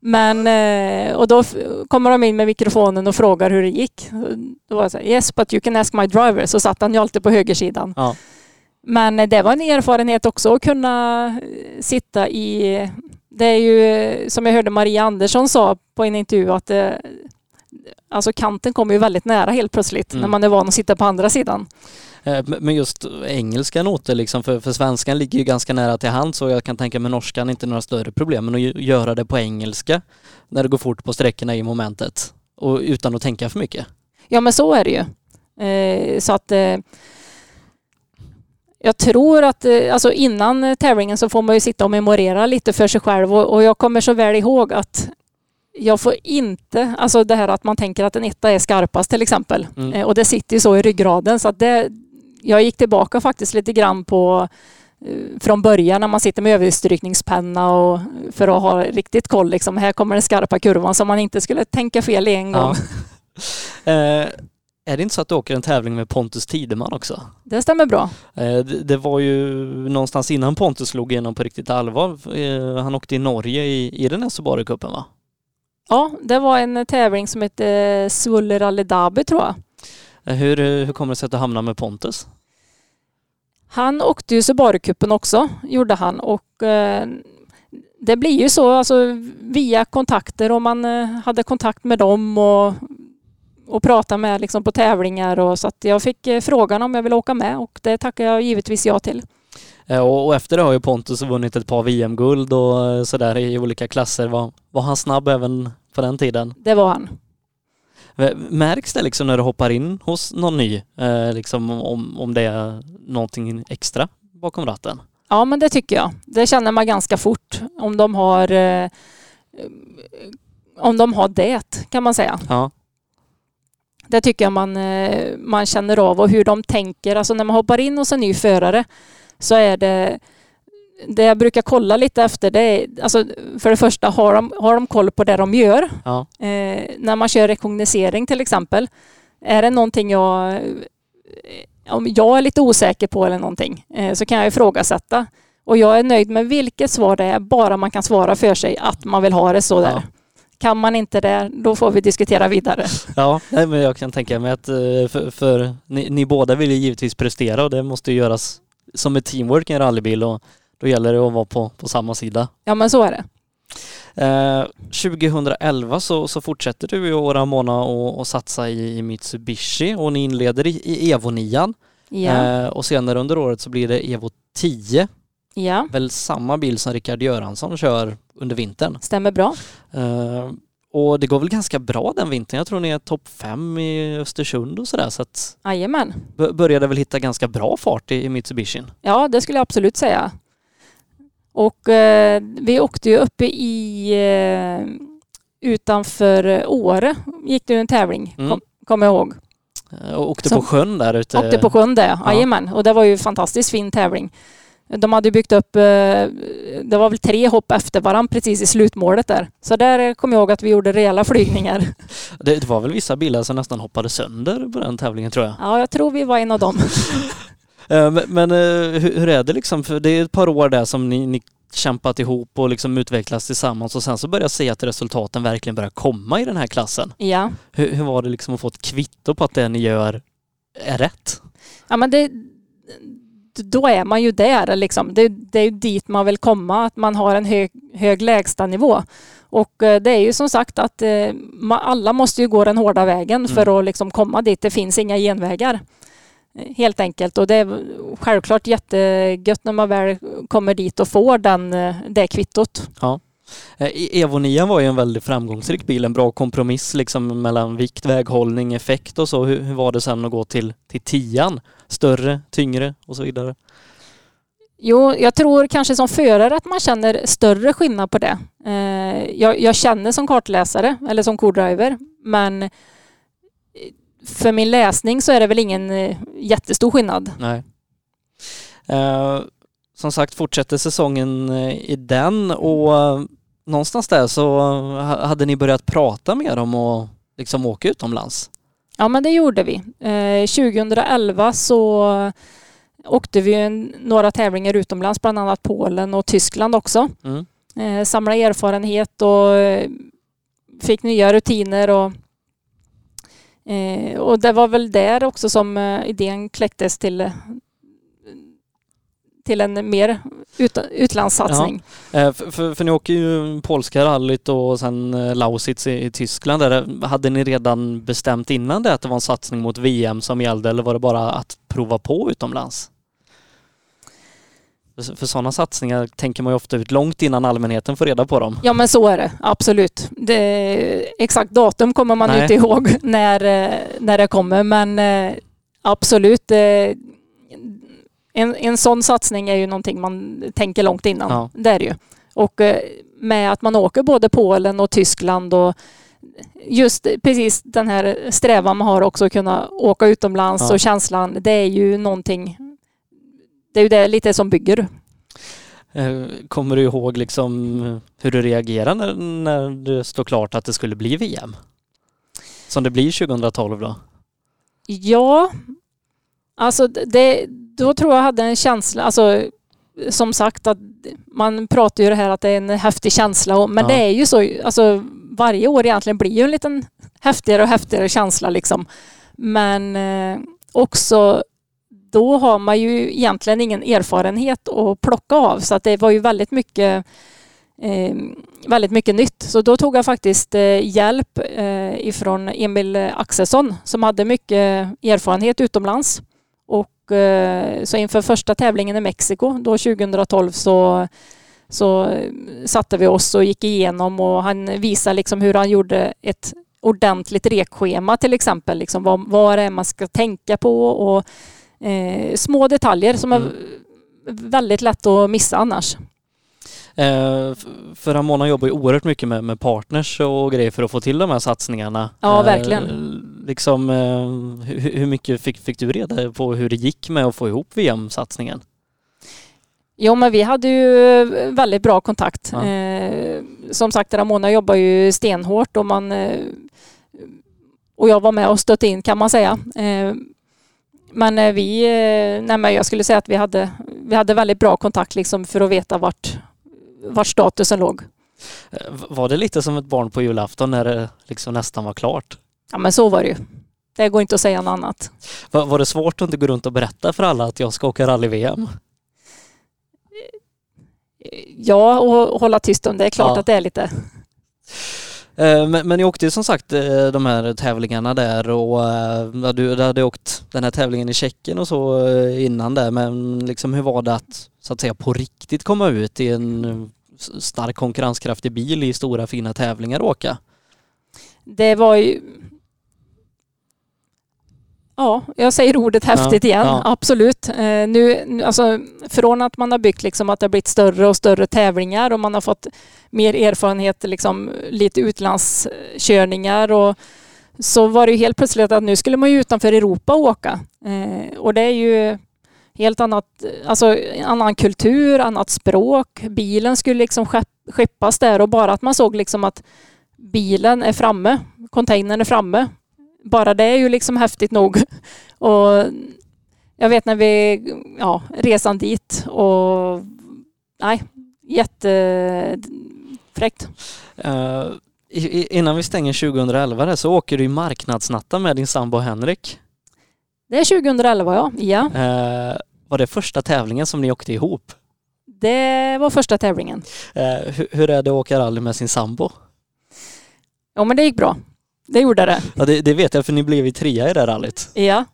Men, eh, och då kommer de in med mikrofonen och frågar hur det gick. Då var jag så här, yes but you can ask my driver. Så satt han ju alltid på högersidan. Ja. Men eh, det var en erfarenhet också att kunna eh, sitta i... Det är ju som jag hörde Maria Andersson sa på en intervju att det, alltså kanten kommer ju väldigt nära helt plötsligt Mm. när man är van att sitta på andra sidan. Eh, men- just engelska noter liksom, för, för svenskan ligger ju ganska nära till hands och jag kan tänka mig norskan inte några större problem. Men att göra det på engelska när det går fort på sträckorna i momentet och utan att tänka för mycket. Ja men så är det ju. Eh, så att eh, jag tror att eh, alltså innan tävlingen så får man ju sitta och memorera lite för sig själv och, och jag kommer så väl ihåg att jag får inte, alltså det här att man tänker att en etta är skarpast till exempel. Mm. Och det sitter ju så i ryggraden så att det, jag gick tillbaka faktiskt lite grann på eh, från början när man sitter med överstrykningspenna och för att ha riktigt koll liksom. Här kommer den skarpa kurvan så man inte skulle tänka fel en gång. Ja. eh, är det inte så att du åker en tävling med Pontus Tideman också? Det stämmer bra. Eh, det, det var ju någonstans innan Pontus slog igenom på riktigt allvar. Eh, han åkte i Norge i, i den här Subaru-cupen va? Ja, det var en tävling som hette Sulle Rally Derby tror jag. Eh, hur, eh, hur kommer det sig att du hamnade med Pontus? Han åkte ju Subaru-cupen också, gjorde han. Och eh, det blir ju så, alltså via kontakter och man eh, hade kontakt med dem och, och prata med liksom på tävlingar och så att jag fick eh, frågan om jag ville åka med och det tackar jag givetvis ja till. Eh, och, och efter det har ju Pontus vunnit ett par VM-guld och sådär i olika klasser. Var, var han snabb även på den tiden? Det var han. Märks det liksom när du hoppar in hos någon ny, eh, liksom om, om det är någonting extra bakom ratten? Ja, men det tycker jag. Det känner man ganska fort om de har eh, om de har det kan man säga. Ja. Det tycker jag man, eh, man känner av och hur de tänker. Alltså när man hoppar in hos en ny förare så är det det jag brukar kolla lite efter det är, alltså för det första, har de, har de koll på det de gör? Ja. Eh, när man kör rekognosering till exempel, är det någonting jag, eh, om jag är lite osäker på eller någonting, eh, så kan jag ifrågasätta. Och jag är nöjd med vilket svar det är, bara man kan svara för sig att man vill ha det så där. Ja. Kan man inte det, då får vi diskutera vidare. Ja, nej, men jag kan tänka mig att eh, för, för ni, ni båda vill ju givetvis prestera och det måste göras som ett teamwork i en rallybil och då gäller det att vara på, på samma sida. Ja, men så är det. Eh, 2011 så, så fortsätter du ju och Ramona och, och satsa i, i Mitsubishi och ni inleder i, i Evo 9 Ja. eh, och senare under året så blir det Evo 10, ja, väl samma bil som Rickard Göransson kör under vintern. stämmer bra. Eh, och det går väl ganska bra den vintern. Jag tror ni är topp fem i Östersund och sådär så att Jajamän. började väl hitta ganska bra fart i, i Mitsubishin. Ja, det skulle jag absolut säga. Och eh, vi åkte ju uppe i eh, utanför Åre gick det en tävling, Mm. kom, kommer jag ihåg. Eh, Och åkte Så- på sjön där ute. Åkte på sjön där, ja. jajamän. Och det var ju en fantastiskt fin tävling. De hade byggt upp, eh, det var väl tre hopp efter varandra precis i slutmålet där. Så där kommer jag ihåg att vi gjorde rejäla flygningar. Det var väl vissa bilar som nästan hoppade sönder på den tävlingen tror jag. Ja, jag tror vi var en av dem. Eh, Men, eh, hur, är det liksom? För det är ett par år där som ni, ni kämpat ihop och liksom utvecklats tillsammans och sen så börjar jag se att resultaten verkligen börjar komma i den här klassen. Ja. Hur, hur var det liksom att få ett kvitto på att det ni gör är rätt? Ja, men det, då är man ju där liksom. Det, det är ju dit man vill komma, att man har en hög, hög lägstanivå. Och eh, det är ju som sagt att alla måste ju gå den hårda vägen för att liksom komma dit. Det finns inga genvägar. Helt enkelt. Och det är självklart jättegött när man väl kommer dit och får den, eh, det kvittot. Eh, Evo 9 var ju en väldigt framgångsrik bil, en bra kompromiss liksom mellan vikt, väghållning, effekt och så. Hur, hur var det sen att gå till, till tian? Större, tyngre och så vidare? Jo, jag tror kanske som förare att man känner större skillnad på det. Eh, jag, jag känner som kartläsare eller som co-driver, men för min läsning så är det väl ingen eh, jättestor skillnad. Nej. Eh, som sagt fortsätter säsongen eh, i den och eh, någonstans där så ha- hade ni börjat prata mer om att liksom åka utomlands. Ja, men det gjorde vi. Eh, 2011 så åkte vi en, några tävlingar utomlands, bland annat Polen och Tyskland också. Mm. Eh, samla erfarenhet och fick nya rutiner och eh, och det var väl där också som eh, idén kläcktes till eh, till en mer ut, utlandssatsning. Ja. Eh, för, för, för, ni åker ju polska rallyt och sen eh, Lausitz i, i Tyskland. Där. Hade ni redan bestämt innan det att det var en satsning mot VM som gällde eller var det bara att prova på utomlands? För, sådana satsningar tänker man ju ofta ut långt innan allmänheten får reda på dem. Ja men så är det, absolut. Det, exakt datum kommer man Nej. inte ihåg när, eh, när det kommer men absolut en, en sån satsning är ju någonting man tänker långt innan. Ja. Det är det ju. Och eh, med att man åker både Polen och Tyskland och just precis den här strävan man har också att kunna åka utomlands ja. och känslan, det är ju någonting, det är ju det lite som bygger. Eh, kommer du ihåg liksom hur du reagerade när, när det står klart att det skulle bli VM? Som det blir 2012 då? Ja, alltså det, då tror jag hade en känsla, alltså som sagt att man pratar ju det här att det är en häftig känsla men ja. det är ju så, alltså varje år egentligen blir ju en liten häftigare och häftigare känsla liksom. Men eh, också då har man ju egentligen ingen erfarenhet att plocka av så att det var ju väldigt mycket eh, väldigt mycket nytt. Så då tog jag faktiskt eh, hjälp eh, ifrån Emil Axelsson som hade mycket erfarenhet utomlands. Eh, så inför första tävlingen i Mexiko då 2012 så, så satte vi oss och gick igenom och han visade liksom hur han gjorde ett ordentligt rekschema till exempel. Liksom vad, vad det är man ska tänka på och eh, små detaljer som mm. är väldigt lätt att missa annars. Eh, för Ramona jobbar ju oerhört mycket med, med, partners och grejer för att få till de här satsningarna. Ja, verkligen. Eh, liksom, eh, hur, hur, mycket fick, fick du reda på hur det gick med att få ihop VM-satsningen? Jo, men vi hade ju väldigt bra kontakt. Ja. Eh, som sagt, Ramona jobbar ju stenhårt och man eh, och jag var med och stötte in kan man säga. Eh, men vi, nej men jag skulle säga att vi hade, vi hade väldigt bra kontakt liksom för att veta vart, vart statusen låg. Eh, var det lite som ett barn på julafton när det liksom nästan var klart? Ja men så var det ju. Det går inte att säga något annat. Var, var det svårt att inte gå runt och berätta för alla att jag ska åka rally-VM? Ja, och hålla tyst om det. är klart ja. att det är lite. Eh, men, men ni åkte ju som sagt eh, de här tävlingarna där och eh, du hade åkt den här tävlingen i Tjeckien och så innan där men liksom hur var det att så att säga på riktigt komma ut i en stark konkurrenskraftig bil i stora fina tävlingar och åka? Det var ju Ja, jag säger ordet häftigt ja, igen, ja. absolut. Eh, nu, alltså, från att man har byggt liksom att det har blivit större och större tävlingar och man har fått mer erfarenhet, liksom, lite utlandskörningar och så var det ju helt plötsligt att nu skulle man ju utanför Europa åka. Eh, och det är ju helt annat, alltså annan kultur, annat språk. Bilen skulle liksom skeppas där och bara att man såg liksom att bilen är framme, containern är framme. Bara det är ju liksom häftigt nog. Och jag vet när vi, ja, resan dit och nej, jättefräckt. Uh, innan vi stänger 2011 så åker du i marknadsnatta med din sambo Henrik. Det är 2011 ja. ja. Eh, var det första tävlingen som ni åkte ihop? Det var första tävlingen. Eh, hur, hur, är det att åka rally med sin sambo? Ja men det gick bra. Det gjorde det. Ja det, det vet jag för ni blev ju trea i det rallyt. Ja.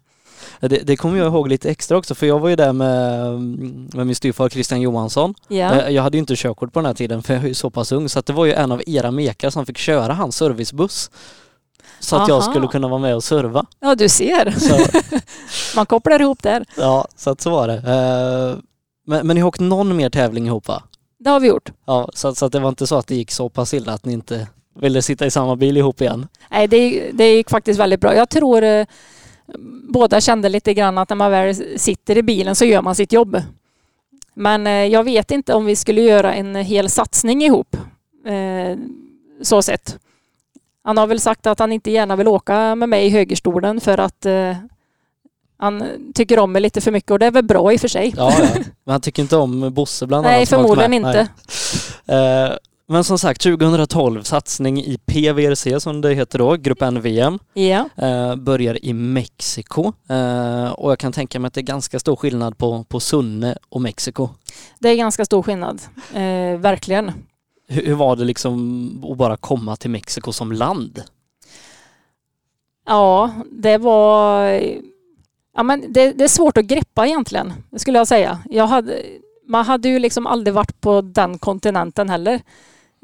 Det, det kommer jag ihåg lite extra också för jag var ju där med, med min styvfar Christian Johansson. Ja. Eh, jag hade ju inte körkort på den här tiden för jag är ju så pass ung så att det var ju en av era mekar som fick köra hans servicebuss. Så att Aha. jag skulle kunna vara med och serva. Ja, du ser. Man kopplar ihop där. Ja, så att så var det. Eh, men, men ni har åkt någon mer tävling ihop va? Det har vi gjort. Ja, så, så att det var inte så att det gick så pass illa att ni inte ville sitta i samma bil ihop igen? Nej, det, det gick faktiskt väldigt bra. Jag tror eh, båda kände lite grann att när man väl sitter i bilen så gör man sitt jobb. Men eh, jag vet inte om vi skulle göra en hel satsning ihop. Eh, så sett. Han har väl sagt att han inte gärna vill åka med mig i högerstolen för att eh, han tycker om mig lite för mycket och det är väl bra i och för sig. Ja, ja. men han tycker inte om Bosse bland annat. Nej, förmodligen inte. Eh, men som sagt, 2012 satsning i PVRC som det heter då, Grupp N-VM. Ja. Eh, börjar i Mexiko eh, och jag kan tänka mig att det är ganska stor skillnad på, på Sunne och Mexiko. Det är ganska stor skillnad. Eh, verkligen. Hur, hur var det liksom att bara komma till Mexiko som land? Ja, det var... Ja, men det, det är svårt att greppa egentligen, skulle jag säga. Jag hade, man hade ju liksom aldrig varit på den kontinenten heller.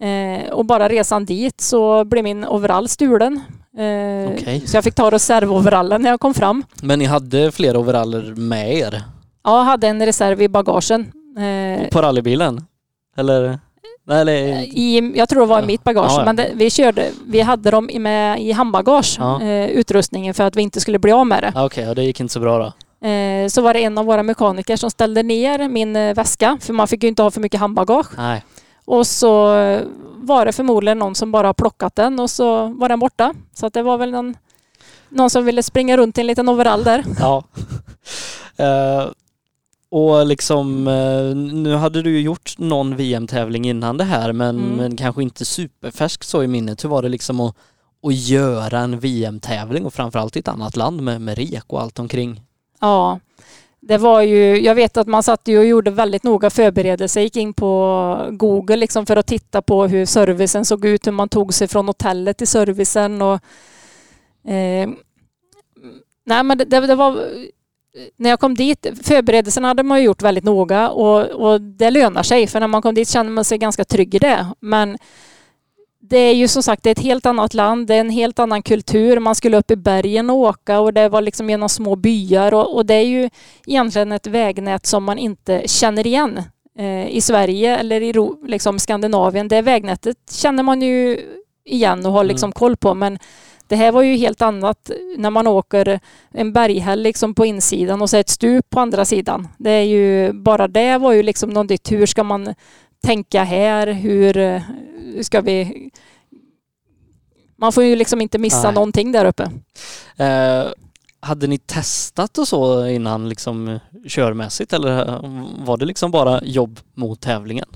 Eh, och bara resan dit så blev min overall stulen. Eh, Okej. Så jag fick ta reservoverallen när jag kom fram. Men ni hade flera overaller med er Ja, jag hade en reserv i bagagen. Eh, på rallybilen? Eller? Nej, eller i, jag tror det var i mitt bagage, Ja, ja. men det, vi körde, vi hade dem i- med i handbagage, Ja. eh, utrustningen för att vi inte skulle bli av med det. Ah, Okej, ja, det gick inte så bra då. Eh, så var det en av våra mekaniker som ställde ner min eh, väska, för man fick ju inte ha för mycket handbagage. Nej. Och så var det förmodligen någon som bara har plockat den och så var den borta. Så det var väl någon, någon som ville springa runt i en liten overall där. Ja. Eh, och liksom, eh, nu hade du ju gjort någon VM-tävling innan det här men, Mm. men kanske inte superfärsk så i minnet. Hur var det liksom att, att göra en VM-tävling och framförallt i ett annat land med, med rek och allt omkring? Ja, det var ju, jag vet att man satt och gjorde väldigt noga förberedelser, gick in på Google liksom för att titta på hur servicen såg ut, hur man tog sig från hotellet till servicen och eh, Nej men det, det, var när jag kom dit, förberedelserna hade man gjort väldigt noga och, och det lönar sig för när man kom dit kände man sig ganska trygg i det. Men det är ju som sagt ett helt annat land, det är en helt annan kultur. Man skulle upp i bergen och åka och det var liksom genom små byar och, och det är ju egentligen ett vägnät som man inte känner igen eh, i Sverige eller i liksom Skandinavien. Det vägnätet känner man ju igen och har liksom koll på men det här var ju helt annat när man åker en berghäll liksom på insidan och så ett stup på andra sidan. Det är ju, bara det var ju liksom något nytt. Hur ska man tänka här? Hur eh, ska vi... Man får ju liksom inte missa Nej. någonting där uppe. Eh, hade ni testat och så innan liksom körmässigt eller eh, var det liksom bara jobb mot tävlingen?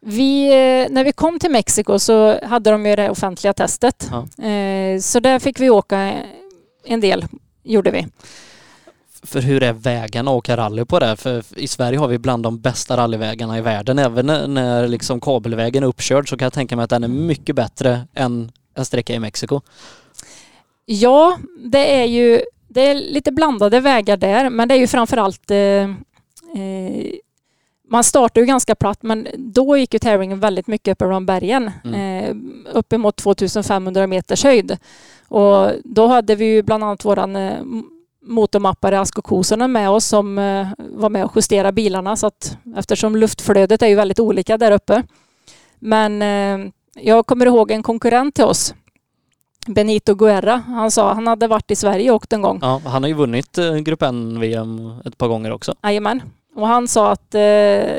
Vi, eh, när vi kom till Mexiko så hade de ju det offentliga testet. Ja. Eh, Så där fick vi åka en del, gjorde vi. För hur är vägarna att åka rally på det? För i Sverige har vi bland de bästa rallyvägarna i världen. Även när, när liksom kabelvägen är uppkörd så kan jag tänka mig att den är mycket bättre än en sträcka i Mexiko. Ja, det är ju det är lite blandade vägar där, men det är ju framförallt eh, eh, man startar ju ganska platt, men då gick ju tävlingen väldigt mycket uppe bland bergen. Eh, uppemot 2500 meters höjd. Och då hade vi ju bland annat våran eh, motormappare Asko Kosonen med oss som eh, var med och justerade bilarna så att eftersom luftflödet är ju väldigt olika där uppe. Men eh, jag kommer ihåg en konkurrent till oss Benito Guerra. Han sa han hade varit i Sverige och åkt en gång. Ja, han har ju vunnit eh, Grupp N-VM ett par gånger också. Jajamän. Och han sa att eh,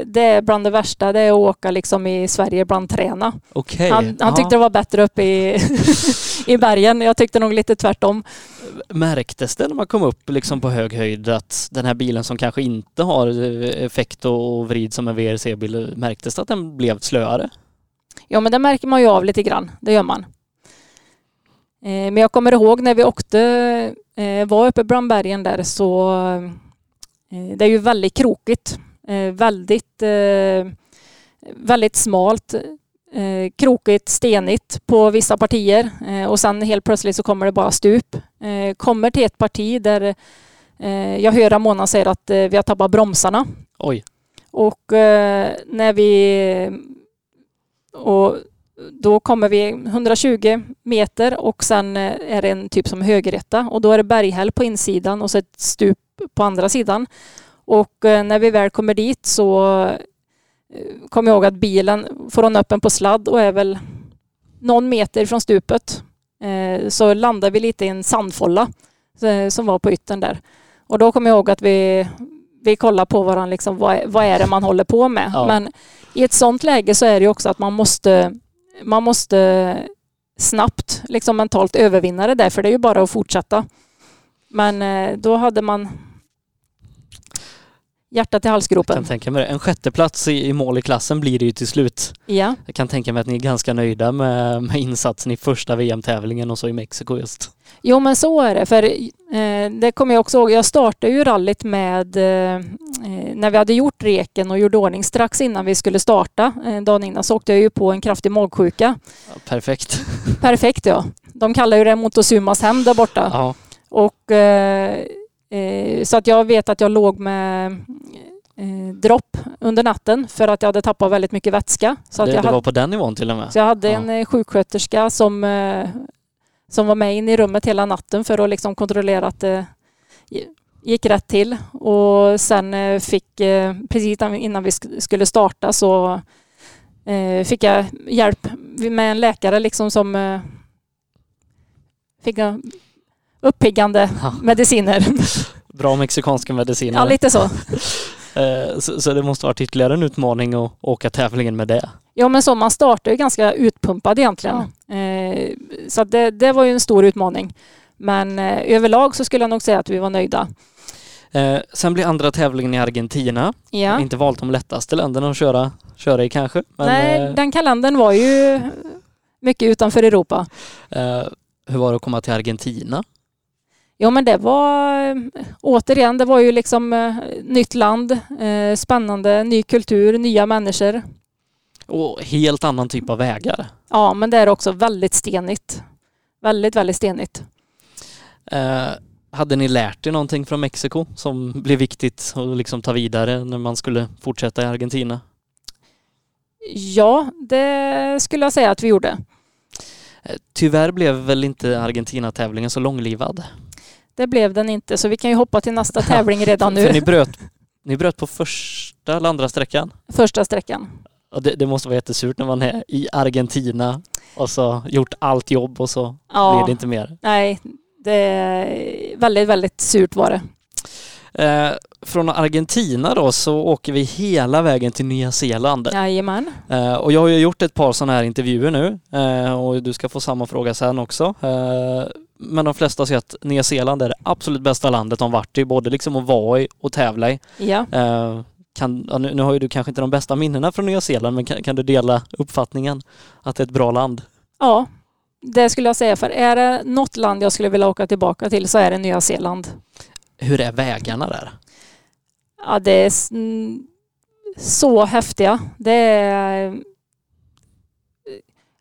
det är bland det värsta, det är att åka liksom i Sverige bland träna. Okej. Han, han tyckte det var bättre uppe i, i bergen. Jag tyckte nog lite tvärtom. Märktes det när man kom upp liksom på hög höjd att den här bilen som kanske inte har eh, effekt och vrid som en VRC-bil, märktes det att den blev slöare? Ja, men det märker man ju av lite grann. Det gör man. Eh, men jag kommer ihåg när vi åkte, eh, var uppe bland bergen där så det är ju väldigt krokigt. Eh, väldigt, eh, väldigt smalt. Eh, krokigt, stenigt på vissa partier eh, och sen helt plötsligt så kommer det bara stup. Eh, kommer till ett parti där eh, jag hör Ramona säga att eh, vi har tappat bromsarna. Oj. Och eh, när vi... Och då kommer vi 120 meter och sen eh, är det en typ som högerrätta och då är det berghäll på insidan och så ett stup på andra sidan. Och eh, när vi väl kommer dit så eh, kommer jag ihåg att bilen får hon upp en på sladd och är väl någon meter från stupet. Eh, så landar vi lite i en sandfålla som var på yttern där. Och då kommer jag ihåg att vi, vi kollar på varandra, liksom, vad, är, vad är det man håller på med? Ja. Men i ett sånt läge så är det också att man måste, man måste snabbt liksom mentalt övervinna det där, för det är ju bara att fortsätta. Men då hade man Hjärtat i Jag halsgropen. kan tänka mig det. En sjätteplats i, i mål i klassen blir det ju till slut. Ja. Jag kan tänka mig att ni är ganska nöjda med, med insatsen i första VM-tävlingen och så i Mexiko just. Jo men så är det. För eh, det kommer jag också ihåg. Jag startade ju rallyt med eh, eh, när vi hade gjort reken och gjorde ordning strax innan vi skulle starta. Eh, dagen innan så åkte jag ju på en kraftig magsjuka. Ja, perfekt. Perfekt ja. De kallar ju det Montezumas hem där borta. Ja, Och, eh, så att jag vet att jag låg med eh, dropp under natten för att jag hade tappat väldigt mycket vätska. Så, att det, jag, det hade, var på den nivån till och med. så jag hade Ja. en eh, sjuksköterska som, eh, som var med in i rummet hela natten för att liksom kontrollera att det gick rätt till. Och sen eh, fick, eh, precis innan vi sk- skulle starta så eh, fick jag hjälp med en läkare liksom som eh, fick uppiggande Ja. mediciner. Bra mexikanska mediciner. Ja, lite så. Eh, så, så det måste varit ytterligare en utmaning att åka tävlingen med det. Ja, men så man startar ju ganska utpumpad egentligen. Eh, så det, det var ju en stor utmaning. Men eh, överlag så skulle jag nog säga att vi var nöjda. Eh, sen blir andra tävlingen i Argentina. Ja. Inte valt de lättaste länderna att köra, köra i kanske. Men, Nej, eh, den kalendern var ju mycket utanför Europa. eh, hur var det att komma till Argentina? Ja, men det var återigen, det var ju liksom eh, nytt land, eh, spännande, ny kultur, nya människor. Och helt annan typ av vägar. Ja, men det är också väldigt stenigt. Väldigt, väldigt stenigt. Eh, hade ni lärt er någonting från Mexiko som blev viktigt att liksom ta vidare när man skulle fortsätta i Argentina? Ja, det skulle jag säga att vi gjorde. Eh, tyvärr blev väl inte Argentina-tävlingen så långlivad. Det blev den inte, så vi kan ju hoppa till nästa tävling redan För ni nu. bröt, ni bröt på första eller andra sträckan. Första sträckan. Det, det måste vara jättesurt när man är i Argentina och så gjort allt jobb och så blir Ja, det inte mer. nej, det är väldigt, väldigt surt var det. Eh, från Argentina då så åker vi hela vägen till Nya Zeeland. Jajamän. Eh, och jag har ju gjort ett par sådana här intervjuer nu eh, och du ska få samma fråga sen också. Men de flesta säger att Nya Zeeland är det absolut bästa landet de varit i, både liksom att vara i och tävla i. Ja. Eh, kan, nu, nu har ju du kanske inte de bästa minnena från Nya Zeeland, men kan, kan du dela uppfattningen att det är ett bra land? ja, det skulle jag säga. För är det något land jag skulle vilja åka tillbaka till så är det Nya Zeeland. Hur är vägarna där? Ja, det är så häftiga. Det är...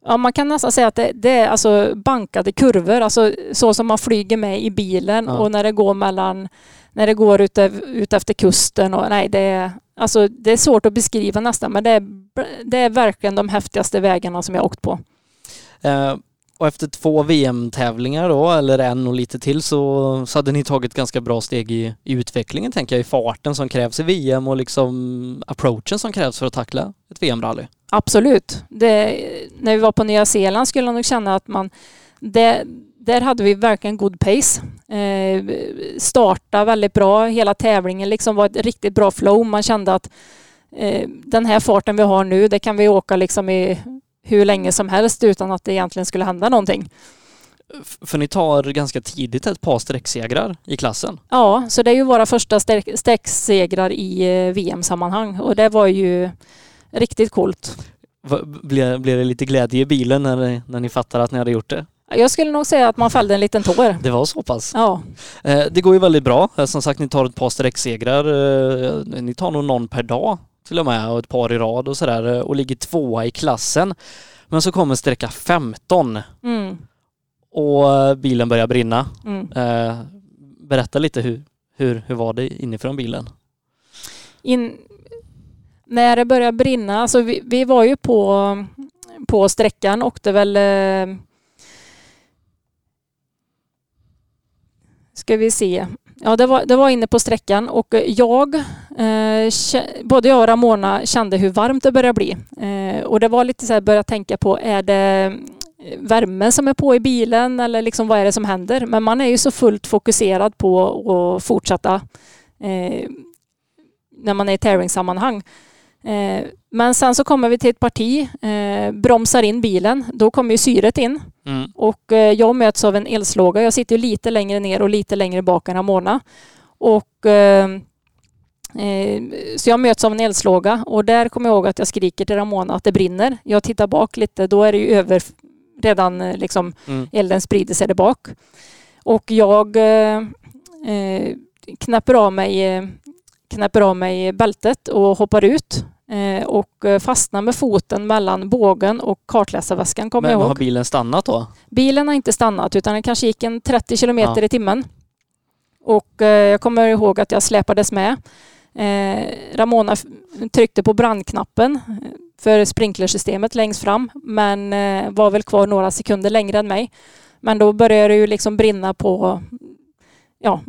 Ja, man kan nästan säga att det, det är alltså bankade kurvor, alltså så som man flyger med i bilen Ja. och när det går mellan, när det går ut, ut efter kusten och nej, det är, alltså det är svårt att beskriva nästan, men det är, det är verkligen de häftigaste vägarna som jag åkt på. Eh, och efter två VM-tävlingar då, eller en och lite till, så, så hade ni tagit ganska bra steg i, i utvecklingen, tänker jag, i farten som krävs i VM och liksom approachen som krävs för att tackla ett VM-rally. Absolut. Det, när vi var på Nya Zeeland skulle jag nog känna att man... Det, där hade vi verkligen god pace. Eh, starta väldigt bra. Hela tävlingen liksom var ett riktigt bra flow. Man kände att eh, den här farten vi har nu, det kan vi åka liksom i hur länge som helst utan att det egentligen skulle hända någonting. För ni tar ganska tidigt ett par sträcksegrar i klassen. Ja, så det är ju våra första sträck- sträcksegrar i eh, VM-sammanhang och det var ju riktigt coolt. Blir det lite glädje i bilen när, när ni fattar att ni hade gjort det? Jag skulle nog säga att man fällde en liten tår. Det var så pass? Ja, Eh, det går ju väldigt bra. Eh, Som sagt, ni tar ett par sträcksegrar. Ni tar nog någon per dag till och med och ett par i rad och sådär eh, och ligger tvåa i klassen. Men så kommer sträcka 15 mm, och eh, bilen börjar brinna. mm. Eh, berätta lite hur, hur, hur var det inifrån bilen? in, när det började brinna, alltså vi, vi var ju på, på sträckan, åkte väl eh, ska vi se. Ja, det var, det var inne på sträckan och eh, jag, eh, både jag och Ramona kände hur varmt det började bli. Eh, och det var lite så här, börja tänka på, är det eh, värmen som är på i bilen eller liksom vad är det som händer? Men man är ju så fullt fokuserad på att fortsätta eh, när man är i tävlingssammanhang. Eh, men sen så kommer vi till ett parti, eh, bromsar in bilen, då kommer ju syret in Mm. och eh, jag möts av en elslåga. Jag sitter lite längre ner och lite längre bak än Ramona. Och eh, Eh, så jag möts av en eldslåga och där kommer jag ihåg att jag skriker till Ramona att det brinner. Jag tittar bak lite, då är det ju över redan eh, liksom Mm. elden sprider sig där bak. Och jag eh, knäpper, av mig, knäpper av mig bältet och hoppar ut och eh, fastnar med foten mellan bågen och kartläsarväskan kommer Men jag har ihåg. bilen stannat då? Bilen har inte stannat utan den kanske gick en 30 kilometer Ja. i timmen. Och eh, jag kommer ihåg att jag släpades med. Eh, Ramona tryckte på brandknappen eh, för sprinklersystemet längst fram men eh, var väl kvar några sekunder längre än mig. Men då började det ju liksom brinna på ja,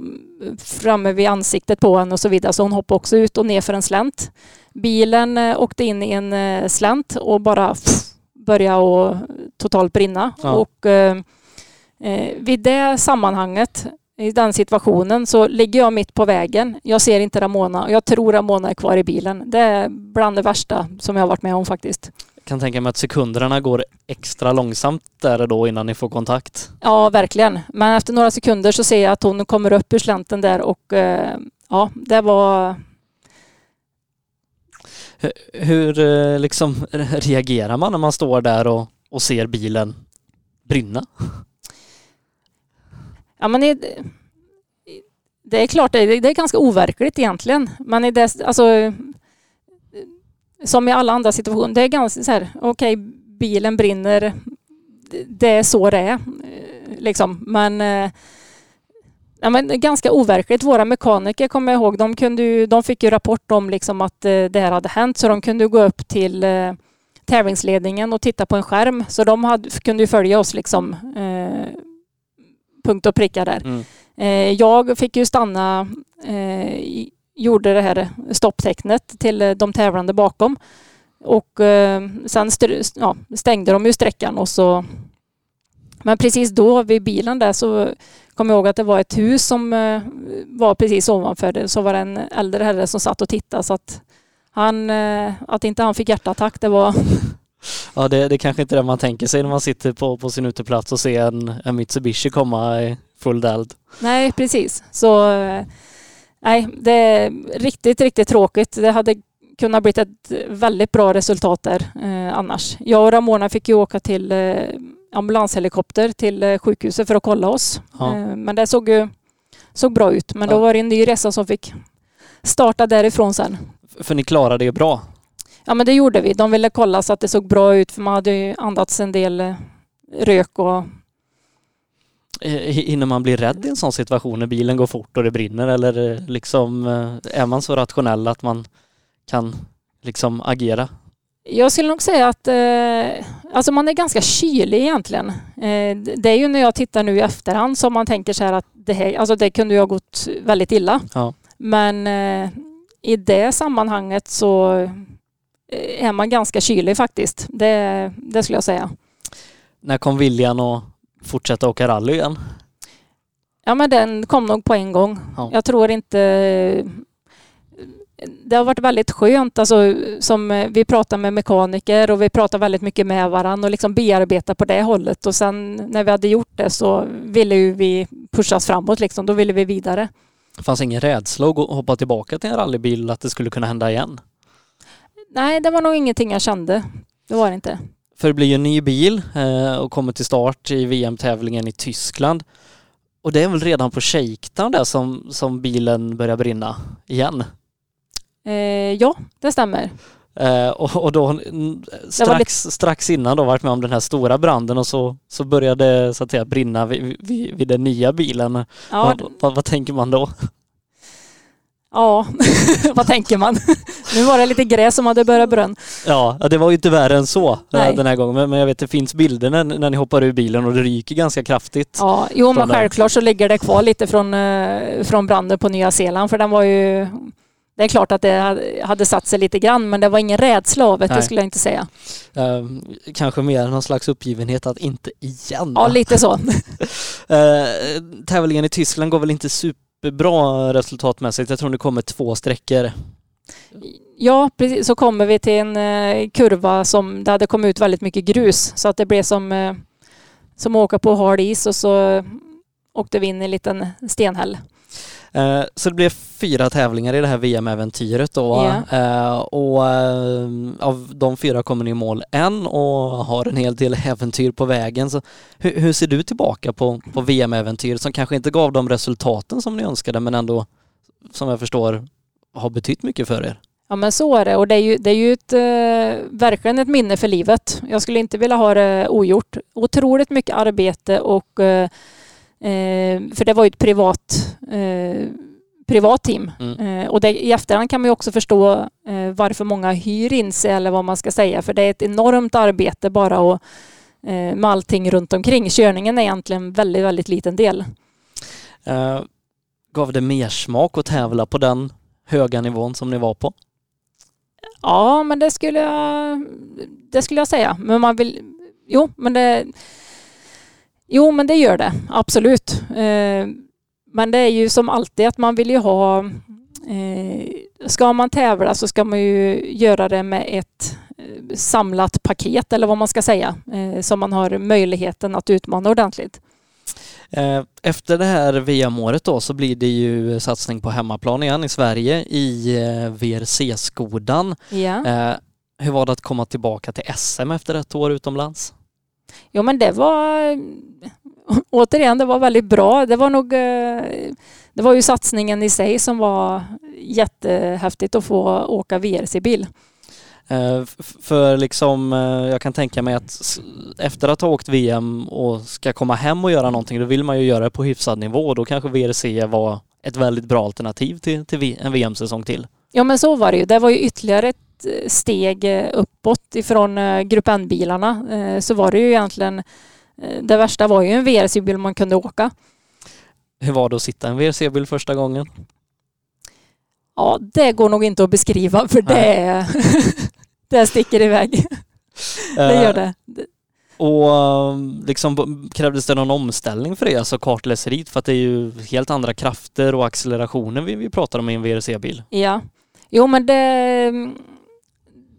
framme vid ansiktet på henne och så vidare så hon hoppade också ut och ner för en slänt. Bilen eh, åkte in i en eh, slänt och bara pff, började att totalt brinna. Ja. Och eh, eh, vid det sammanhanget, i den situationen, så ligger jag mitt på vägen. Jag ser inte Ramona och jag tror Ramona är kvar i bilen. Det är bland det värsta som jag har varit med om faktiskt. Kan tänka mig att sekunderna går extra långsamt där då innan ni får kontakt. Ja, verkligen. Men efter några sekunder så ser jag att hon kommer upp ur slänten där och eh, ja, det var... Hur eh, liksom reagerar man när man står där och, och ser bilen brinna? Ja, men i, det är klart, det är, det är ganska overkligt egentligen. Men i det, alltså, som i alla andra situationer, det är ganska så här, okej, bilen brinner, det- är så det är. eh, Liksom. Men, eh, ja, men ganska overkligt. Våra mekaniker, kommer jag ihåg, de, kunde ju, de fick ju rapport om liksom att eh, det här hade hänt, så de kunde gå upp till tävlingsledningen och titta på en skärm. Så de hade, kunde ju följa oss liksom, eh, punkt och pricka där. Mm. Eh, jag fick ju stanna, eh, i- gjorde det här stopptecknet till eh, de tävlande bakom. Och eh, sen ja, stängde de ju sträckan och så... Men precis då vid bilen där så kom jag ihåg att det var ett hus som eh, var precis ovanför det. Så var det en äldre herre som satt och tittade så att han, eh, att inte han fick hjärtattack det var... Ja, det, det kanske inte är det man tänker sig när man sitter på, på sin uteplats och ser en, en Mitsubishi komma i full eld. Nej, precis. Så nej, det är riktigt, riktigt tråkigt. Det hade kunnat bli ett väldigt bra resultat där eh, annars. Jag och Ramona fick ju åka till eh, ambulanshelikopter till eh, sjukhuset för att kolla oss. Ja. Eh, men det såg ju såg bra ut. Men då Ja. var det en ny resa som fick starta därifrån sen. För ni klarade det bra. Ja, men det gjorde vi. De ville kolla så att det såg bra ut för man hade ju andats en del eh, rök och Hinner man bli rädd i en sån situation när bilen går fort och det brinner eller eh, liksom eh, är man så rationell att man kan liksom agera? Jag skulle nog säga att eh, alltså man är ganska kylig egentligen. Eh, det är ju när jag tittar nu i efterhand som man tänker så här att det, här, alltså det kunde ju ha gått väldigt illa. Ja. Men eh, i det sammanhanget så eh, är man ganska kylig faktiskt. Det, det skulle jag säga. När kom viljan att fortsätta åka rally igen? Ja men den kom nog på en gång. Ja. Jag tror inte... Det har varit väldigt skönt, alltså, som eh, vi pratar med mekaniker och vi pratar väldigt mycket med varandra och liksom bearbeta på det hållet. Och sen när vi hade gjort det så ville ju vi pushas framåt liksom. Då ville vi vidare. Det fanns ingen rädsla att hoppa tillbaka till en rallybil att det skulle kunna hända igen? Nej, det var nog ingenting jag kände. Det var det inte. För det blir ju en ny bil eh, och kommer till start i VM-tävlingen i Tyskland. Och det är väl redan på shakedown där som, som bilen börjar brinna igen. Eh, ja, det stämmer. Eh, och, och då strax, strax innan då varit med om den här stora branden och så, så började så att säga brinna vid, vid, vid den nya bilen. Ja, vad, vad, vad tänker man då? Ja. vad tänker man? nu var det lite gräs som hade börjat bränna. Ja, det var ju inte värre än så eh, Nej. den här gången. Men, jag vet det finns bilder när, när ni hoppar ur bilen och det ryker ganska kraftigt. Ja, jo men självklart så ligger det kvar lite från, eh, från branden på Nya Zeeland för den var ju det är klart att det hade- satt sig lite grann men det var ingen rädsla av det, det skulle jag inte säga. Eh, kanske mer någon slags uppgivenhet att inte igen. Ja, lite så. Eh, tävlingen i Tyskland går väl inte Bra resultatmässigt. Jag tror det kommer två sträckor. Ja, precis. Så kommer vi till en eh, kurva som det hade kommit ut väldigt mycket grus så att det blev som, eh, som att åka på hard is och så åkte vi in i en liten stenhäll. Eh, så det blev fyra tävlingar i det här VM-äventyret då. Eh, och eh, av de fyra kommer ni i mål en och har en hel del äventyr på vägen. Så hur, hur ser du tillbaka på, på VM-äventyret som kanske inte gav de resultaten som ni önskade men ändå som jag förstår har betytt mycket för er? Ja men så är det och det är ju, det är ju ett, eh, verkligen ett minne för livet. Jag skulle inte vilja ha det ogjort. Otroligt mycket arbete och eh, för det var ju ett privat, eh, privat team. Mm. Eh, och det, i efterhand kan man ju också förstå eh, varför många hyr in sig eller vad man ska säga. För det är ett enormt arbete bara att, eh, med allting runt omkring. Körningen är egentligen en väldigt, väldigt liten del. Eh, gav det mer smak att tävla på den höga nivån som ni var på? Ja, men det skulle jag, det skulle jag säga. Men man vill, jo, men det, jo, men det gör det absolut. Eh, men det är ju som alltid att man vill ju ha, eh, ska man tävla så ska man ju göra det med ett eh, samlat paket eller vad man ska säga, så man har möjligheten att utmana ordentligt. Efter det här VM-året då så blir det ju satsning på hemmaplan igen i Sverige i VRC-skodan. Eh, Hur var det att komma tillbaka till SM efter ett år utomlands? Jo men det var återigen, det var väldigt bra. Det var nog eh, det var ju satsningen i sig som var jättehäftigt att få åka VRC-bil. Eh, För liksom, eh, jag kan tänka mig att efter att ha åkt VM och ska komma hem och göra någonting, då vill man ju göra det på hyfsad nivå då kanske VRC var ett väldigt bra alternativ till, till en VM-säsong till. Ja men så var det ju. Det var ju ytterligare ett steg uppåt ifrån Grupp N-bilarna. Så var det ju egentligen det värsta var ju en VRC-bil man kunde åka. Hur var det att sitta i en VRC-bil första gången? Ja, det går nog inte att beskriva för det, det sticker iväg. Det gör det. Och eh, liksom krävdes det någon omställning för det, alltså kartläseriet? För att det är ju helt andra krafter och accelerationer vi, vi pratar om i en VRC-bil. Ja. Jo men det,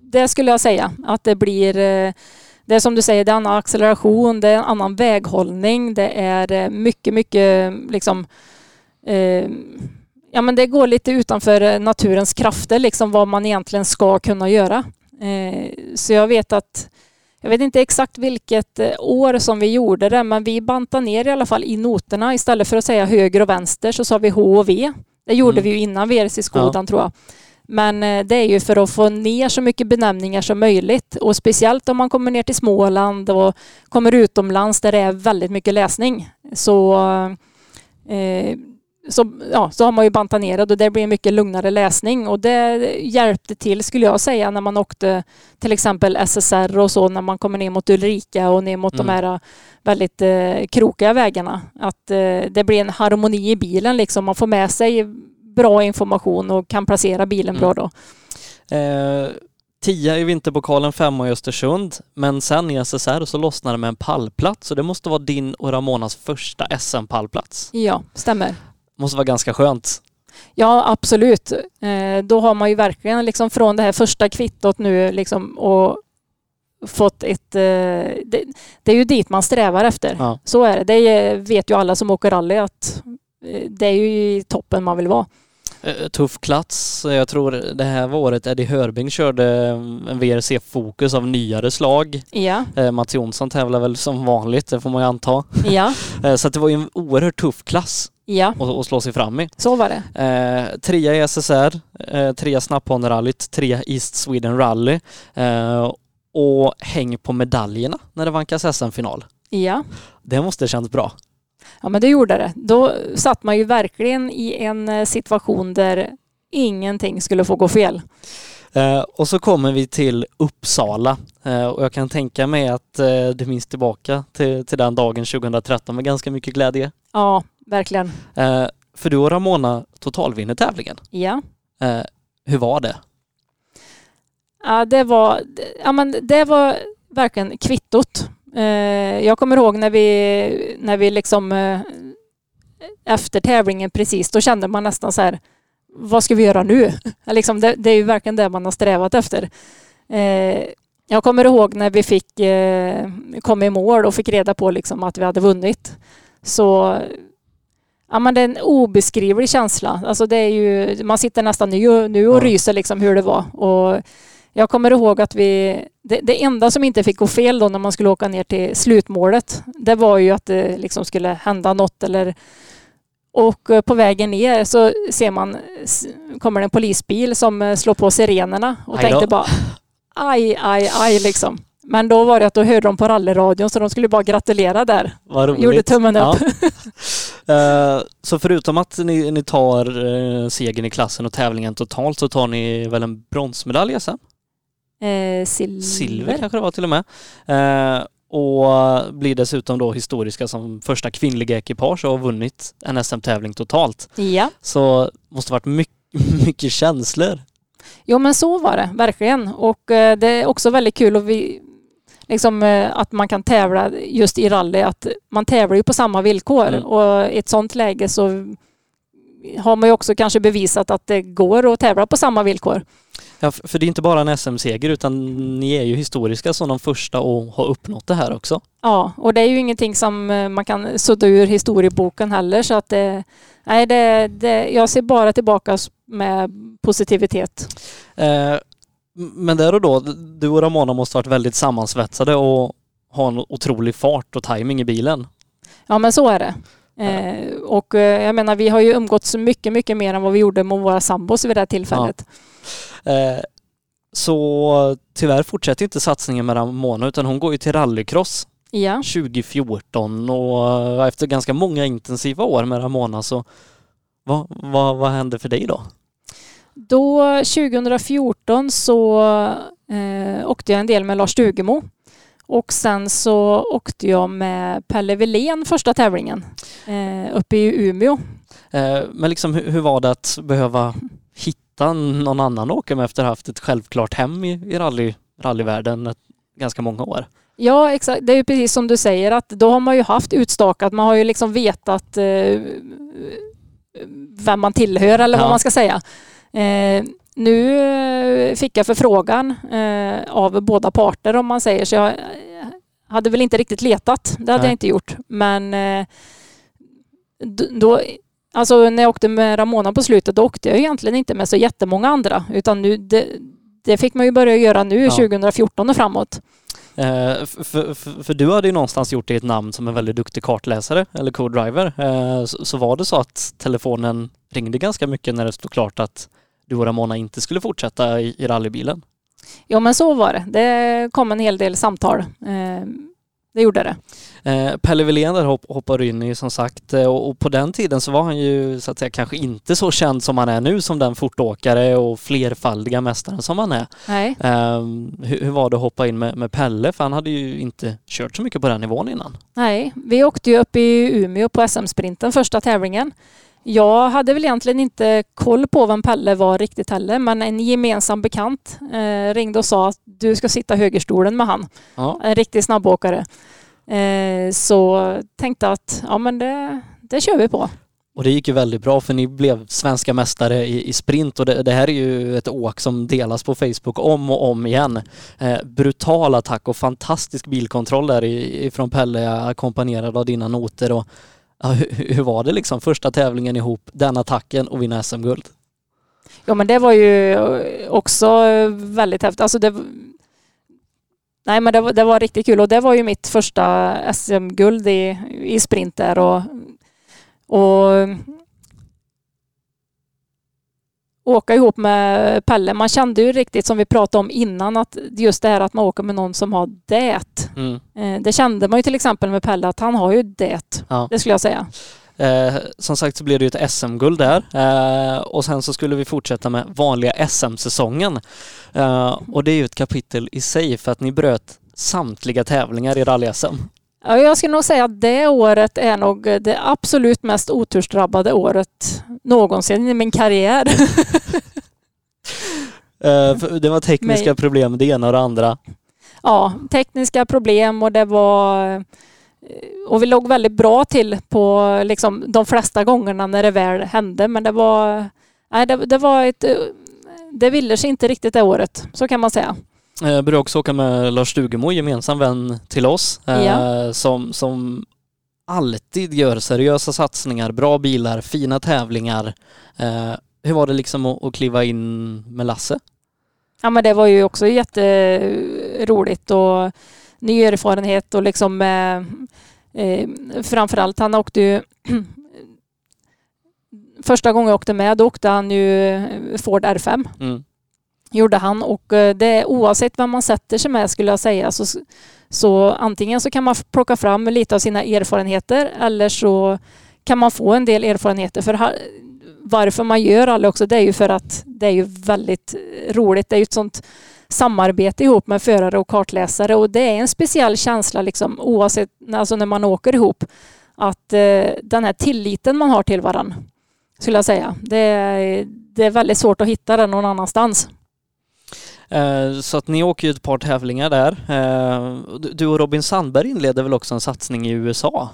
det skulle jag säga att det blir eh, det är som du säger, det är annan acceleration, det är en annan väghållning, det är eh, mycket, mycket liksom eh, Ja men det går lite utanför eh, naturens krafter liksom vad man egentligen ska kunna göra. Eh, så jag vet att jag vet inte exakt vilket eh, år som vi gjorde det men vi bantade ner i alla fall i noterna istället för att säga höger och vänster så sa vi H och V. Det gjorde Mm. vi ju innan VRC-skodan tror jag. Men eh, det är ju för att få ner så mycket benämningar som möjligt och speciellt om man kommer ner till Småland och kommer utomlands där det är väldigt mycket läsning så, eh, så, ja, så har man ju bantat ner det och det blir mycket lugnare läsning och det hjälpte till skulle jag säga när man åkte till exempel SSR och så när man kommer ner mot Ulrika och ner mot Mm. de här väldigt eh, krokiga vägarna. Att eh, det blir en harmoni i bilen liksom. Man får med sig bra information och kan placera bilen Mm. bra då. Eh, tia i vinterpokalen, femma i Östersund, men sen i SSR så lossnade det med en pallplats och det måste vara din och Ramonas första SM-pallplats. Ja, stämmer. Måste vara ganska skönt. Ja, absolut. Eh, då har man ju verkligen liksom från det här första kvittot nu liksom och fått ett... Eh, det, det är ju dit man strävar efter. Ja. Så är det. Det vet ju alla som åker rally att eh, det är ju i toppen man vill vara. Eh, Tuff plats. Jag tror det här var året Eddie Hörbing körde en VRC-fokus av nyare slag. Ja, Eh, Mats Jonsson tävlar väl som vanligt, det får man ju anta. ja, Eh, så det var ju en oerhört tuff klass ja, att, att slå sig fram i. så var det. Eh, trea i SSR, eh, trea Snapphanerallyt, trea East Sweden Rally eh, och häng på medaljerna när det vankas SM-final. Ja. Det måste känns bra. Ja, men det gjorde det. Då satt man ju verkligen i en eh, situation där ingenting skulle få gå fel. Eh, och så kommer vi till Uppsala eh, och jag kan tänka mig att eh, du minns tillbaka till, till den dagen 2013 med ganska mycket glädje. Ja, verkligen. Eh, för du och Ramona totalvinner tävlingen. Ja. Eh, hur var det? Ja, det var, ja, men det var verkligen kvittot. Eh, jag kommer ihåg när vi, när vi liksom eh, efter tävlingen precis, då kände man nästan så här, vad ska vi göra nu? liksom det, det är ju verkligen det man har strävat efter. Eh, jag kommer ihåg när vi fick kom i mål och fick reda på liksom att vi hade vunnit. Så Ja, men det är en obeskrivlig känsla. Alltså det är ju, man sitter nästan nu, nu och Ja. ryser liksom hur det var. Och jag kommer ihåg att vi... Det, det enda som inte fick gå fel då när man skulle åka ner till slutmålet, det var ju att det liksom skulle hända något eller... Och eh, på vägen ner så ser man, kommer det en polisbil som eh, slår på sirenerna och tänkte bara aj, aj, aj liksom. Men då var det att då hörde de på rallyradion så de skulle bara gratulera där. Vad roligt. Gjorde tummen upp. Ja. Eh, så förutom att ni, ni tar uh, segern i klassen och tävlingen totalt så tar ni väl en bronsmedalj SM? Eh, silver. Silver kanske det var till och med. Eh, och blir dessutom då historiska som första kvinnliga ekipage och har vunnit en SM-tävling totalt. Ja, Så måste varit mycket, mycket känslor. jo men så var det verkligen. Och eh, det är också väldigt kul och vi, liksom, eh, att man kan tävla just i rally. Att man tävlar ju på samma villkor Mm. och i ett sånt läge så har man ju också kanske bevisat att det går att tävla på samma villkor. Ja, för det är inte bara en SM-seger utan ni är ju historiska som de första att ha uppnått det här också. Ja, och det är ju ingenting som eh, man kan sudda ur historieboken heller så att det, nej, det, det, jag ser bara tillbaka med positivitet. Eh, men där och då, du och Ramona måste ha varit väldigt sammansvetsade och ha en otrolig fart och timing i bilen. Ja, men så är det. Eh, och eh, jag menar, vi har ju umgåtts mycket, mycket mer än vad vi gjorde med våra sambos vid det här tillfället. Eh, så tyvärr fortsätter inte satsningen med Ramona utan hon går ju till rallycross Ja. 2014 och eh, efter ganska många intensiva år med Ramona så vad, vad, vad hände för dig då? Då 2014 så eh, åkte jag en del med Lars Stugemo. Och sen så åkte jag med Pelle Wilén första tävlingen eh, uppe i Umeå. Eh, men liksom hur, hur var det att behöva hitta någon annan åka med efter att ha haft ett självklart hem i, i rally, rallyvärlden ett, ganska många år? Ja, exakt. Det är ju precis som du säger att då har man ju haft utstakat. Man har ju liksom vetat eh, vem man tillhör eller Ja. vad man ska säga. Eh, nu eh, fick jag förfrågan eh, av båda parter om man säger så jag eh, hade väl inte riktigt letat. Det hade Nej. jag inte gjort. Men eh, då, alltså när jag åkte med Ramona på slutet då åkte jag egentligen inte med så jättemånga andra utan nu det, det fick man ju börja göra nu Ja. 2014 och framåt. Eh, för, för, för du hade ju någonstans gjort dig ett namn som en väldigt duktig kartläsare eller co-driver. Eh, så, så var det så att telefonen ringde ganska mycket när det stod klart att du och Ramona inte skulle fortsätta i, i rallybilen? Ja men så var det. Det kom en hel del samtal. Eh, det gjorde det. Eh, Pelle Wilén där hopp, hoppar in i som sagt eh, och, och på den tiden så var han ju så att säga kanske inte så känd som han är nu som den fortåkare och flerfaldiga mästaren som han är. Nej. Eh, hur, hur var det att hoppa in med, med Pelle? För han hade ju inte kört så mycket på den nivån innan. Nej, vi åkte ju upp i Umeå på SM-sprinten första tävlingen. Jag hade väl egentligen inte koll på vem Pelle var riktigt heller men en gemensam bekant eh, ringde och sa att du ska sitta högerstolen med han. Ja. En riktig snabbåkare. Eh, så tänkte att ja men det, det kör vi på. Och det gick ju väldigt bra för ni blev svenska mästare i, i sprint och det, det här är ju ett åk som delas på Facebook om och om igen. Eh, brutal attack och fantastisk bilkontroll där ifrån Pelle ackompanjerad av dina noter och ja, hur, hur var det liksom första tävlingen ihop, den attacken och vinna SM-guld? Ja men det var ju också väldigt häftigt. Alltså det, nej men det var, det var riktigt kul och det var ju mitt första SM-guld i, i sprint där och, och åka ihop med Pelle. Man kände ju riktigt som vi pratade om innan att just det här att man åker med någon som har det. Mm. Eh, Det kände man ju till exempel med Pelle att han har ju det. Ja. Det skulle jag säga. Eh, som sagt så blev det ju ett SM-guld där eh, och sen så skulle vi fortsätta med vanliga SM-säsongen. Eh, och det är ju ett kapitel i sig för att ni bröt samtliga tävlingar i rally-SM. Ja, jag skulle nog säga att det året är nog det absolut mest otursdrabbade året någonsin i min karriär. Eh, det var tekniska Nej. problem det ena och det andra. ja, tekniska problem och det var... Och vi låg väldigt bra till på liksom, de flesta gångerna när det väl hände men det var... Nej, det, det var ett... Det ville sig inte riktigt det året, så kan man säga. Jag började också åka med Lars Stugemo, gemensam vän till oss, eh, Ja. som, som alltid gör seriösa satsningar, bra bilar, fina tävlingar. Eh, hur var det liksom att, att kliva in med Lasse? Ja men det var ju också jätteroligt och ny erfarenhet och liksom eh, eh, framförallt han åkte ju första gången jag åkte med då åkte han ju Ford R5. Mm. Gjorde han och eh, det oavsett vem man sätter sig med skulle jag säga så, så antingen så kan man plocka fram lite av sina erfarenheter eller så kan man få en del erfarenheter. För här, varför man gör alla också det är ju för att det är ju väldigt roligt. Det är ju ett sånt samarbete ihop med förare och kartläsare och det är en speciell känsla liksom oavsett alltså när man åker ihop att eh, den här tilliten man har till varandra skulle jag säga. Det är, det är väldigt svårt att hitta den någon annanstans. Eh, så att ni åker ju ett par tävlingar där. Eh, du och Robin Sandberg inledde väl också en satsning i USA?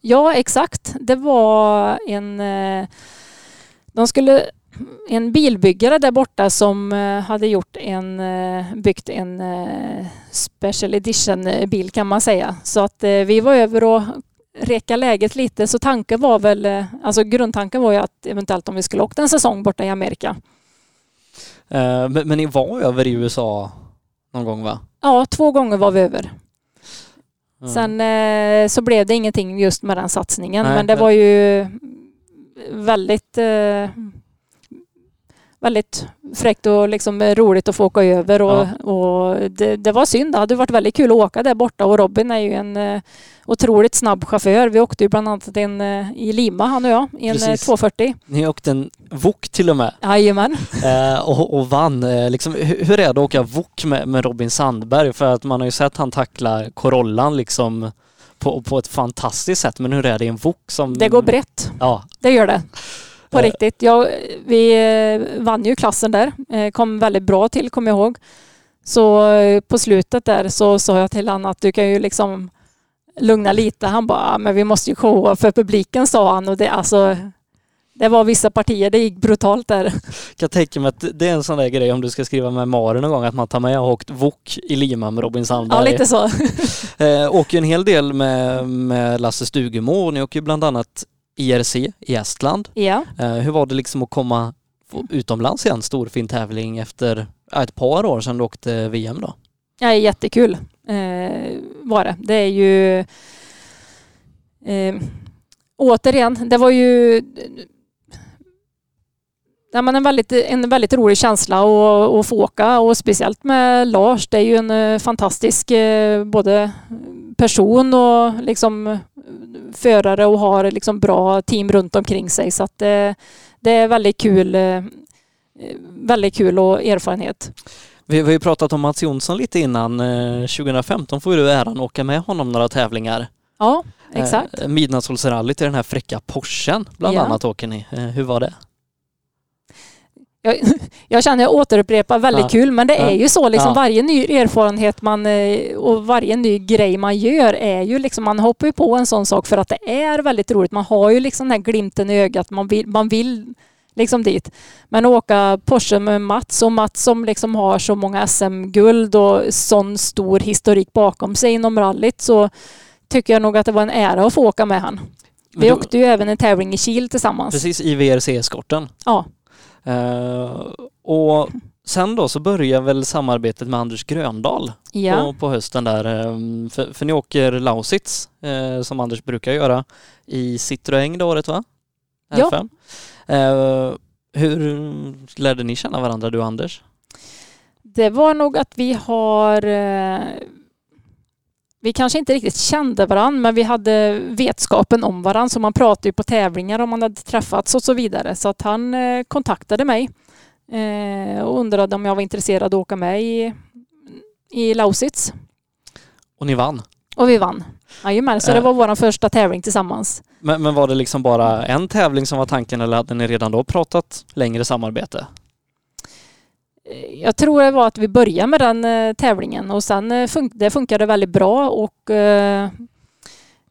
Ja, exakt. Det var en... Eh, de skulle... En bilbyggare där borta som eh, hade gjort en... Eh, byggt en eh, special edition bil kan man säga. Så att vi var över och reka läget lite. Så tanken var väl... Alltså grundtanken var ju att eventuellt om vi skulle åkt en säsong borta i Amerika men, men ni var över i USA någon gång va? Ja, två gånger var vi över. Mm. Sen eh, så blev det ingenting just med den satsningen Nej, men det var ju väldigt eh, väldigt fräckt och liksom roligt att få åka över och, ja. och det, det, var synd. Det hade varit väldigt kul att åka där borta och Robin är ju en uh, otroligt snabb chaufför. Vi åkte ju bland annat en, uh, i Lima han och jag i en uh, 240. Ni åkte en VOK till och med. Jajamän. Uh, och, och vann. Liksom, hur är det att åka VOK med, med Robin Sandberg? För att man har ju sett han tackla Corollan liksom på, på ett fantastiskt sätt. Men hur är det i en VOK som... Det går brett. Ja. Det gör det. På eh. riktigt. Jag, vi eh, vann ju klassen där. Eh, kom väldigt bra till, kommer jag ihåg. Så på slutet där så sa jag till honom att du kan ju liksom lugna lite. Han bara, men vi måste ju showa för publiken sa han och det alltså det var vissa partier, det gick brutalt där. Jag kan tänka mig att det är en sån där grej om du ska skriva memoarer någon gång, att man tar med och åkt VOK i Lima med Robin Sandberg. Ja, lite så. åker en hel del med, med Lasse Stugemo och ni åker ju bland annat IRC i Estland. Ja. Eh, hur var det liksom att komma utomlands i en storfin tävling efter ett par år sedan du åkte VM då? Ja, jättekul eh, var det. Det är ju eh, återigen, det var ju Ja, men en, väldigt, en väldigt rolig känsla att, att få åka och speciellt med Lars. Det är ju en eh, fantastisk eh, både person och liksom förare och har liksom bra team runt omkring sig. Så att det, det är väldigt kul, eh, väldigt kul och erfarenhet. Vi har ju pratat om Mats Jonsson lite innan. 2015 får du äran att åka med honom några tävlingar. Ja, exakt. Midnattssolsrallyt i den här fräcka Porschen bland ja. annat åker ni. Hur var det? Jag, jag känner jag återupprepar väldigt ja. kul men det är ju så liksom ja. varje ny erfarenhet man eh, och varje ny grej man gör är ju liksom man hoppar ju på en sån sak för att det är väldigt roligt. Man har ju liksom den här glimten i ögat. Man vill, man vill liksom dit. Men åka Porsche med Mats och Mats som liksom har så många SM-guld och sån stor historik bakom sig inom rallyt så tycker jag nog att det var en ära att få åka med han. Vi du... åkte ju även en tävling i Kil tillsammans. Precis, i VRC-eskorten. Ja. Uh, och sen då så börjar väl samarbetet med Anders Gröndal ja. på, på, hösten där. Um, för, för ni åker Lausitz uh, som Anders brukar göra i Citroën det året va? R5. Ja. Uh, hur lärde ni känna varandra du och Anders? Det var nog att vi har vi kanske inte riktigt kände varandra men vi hade vetskapen om varandra så man pratade ju på tävlingar om man hade träffats och så vidare. Så att han eh, kontaktade mig eh, och undrade om jag var intresserad att åka med i, i Lausitz. Och ni vann? Och vi vann. Jajamän, så det var vår första tävling tillsammans. Men, men var det liksom bara en tävling som var tanken eller hade ni redan då pratat längre samarbete? Jag tror det var att vi började med den eh, tävlingen och sen eh, fun det funkade väldigt bra och eh,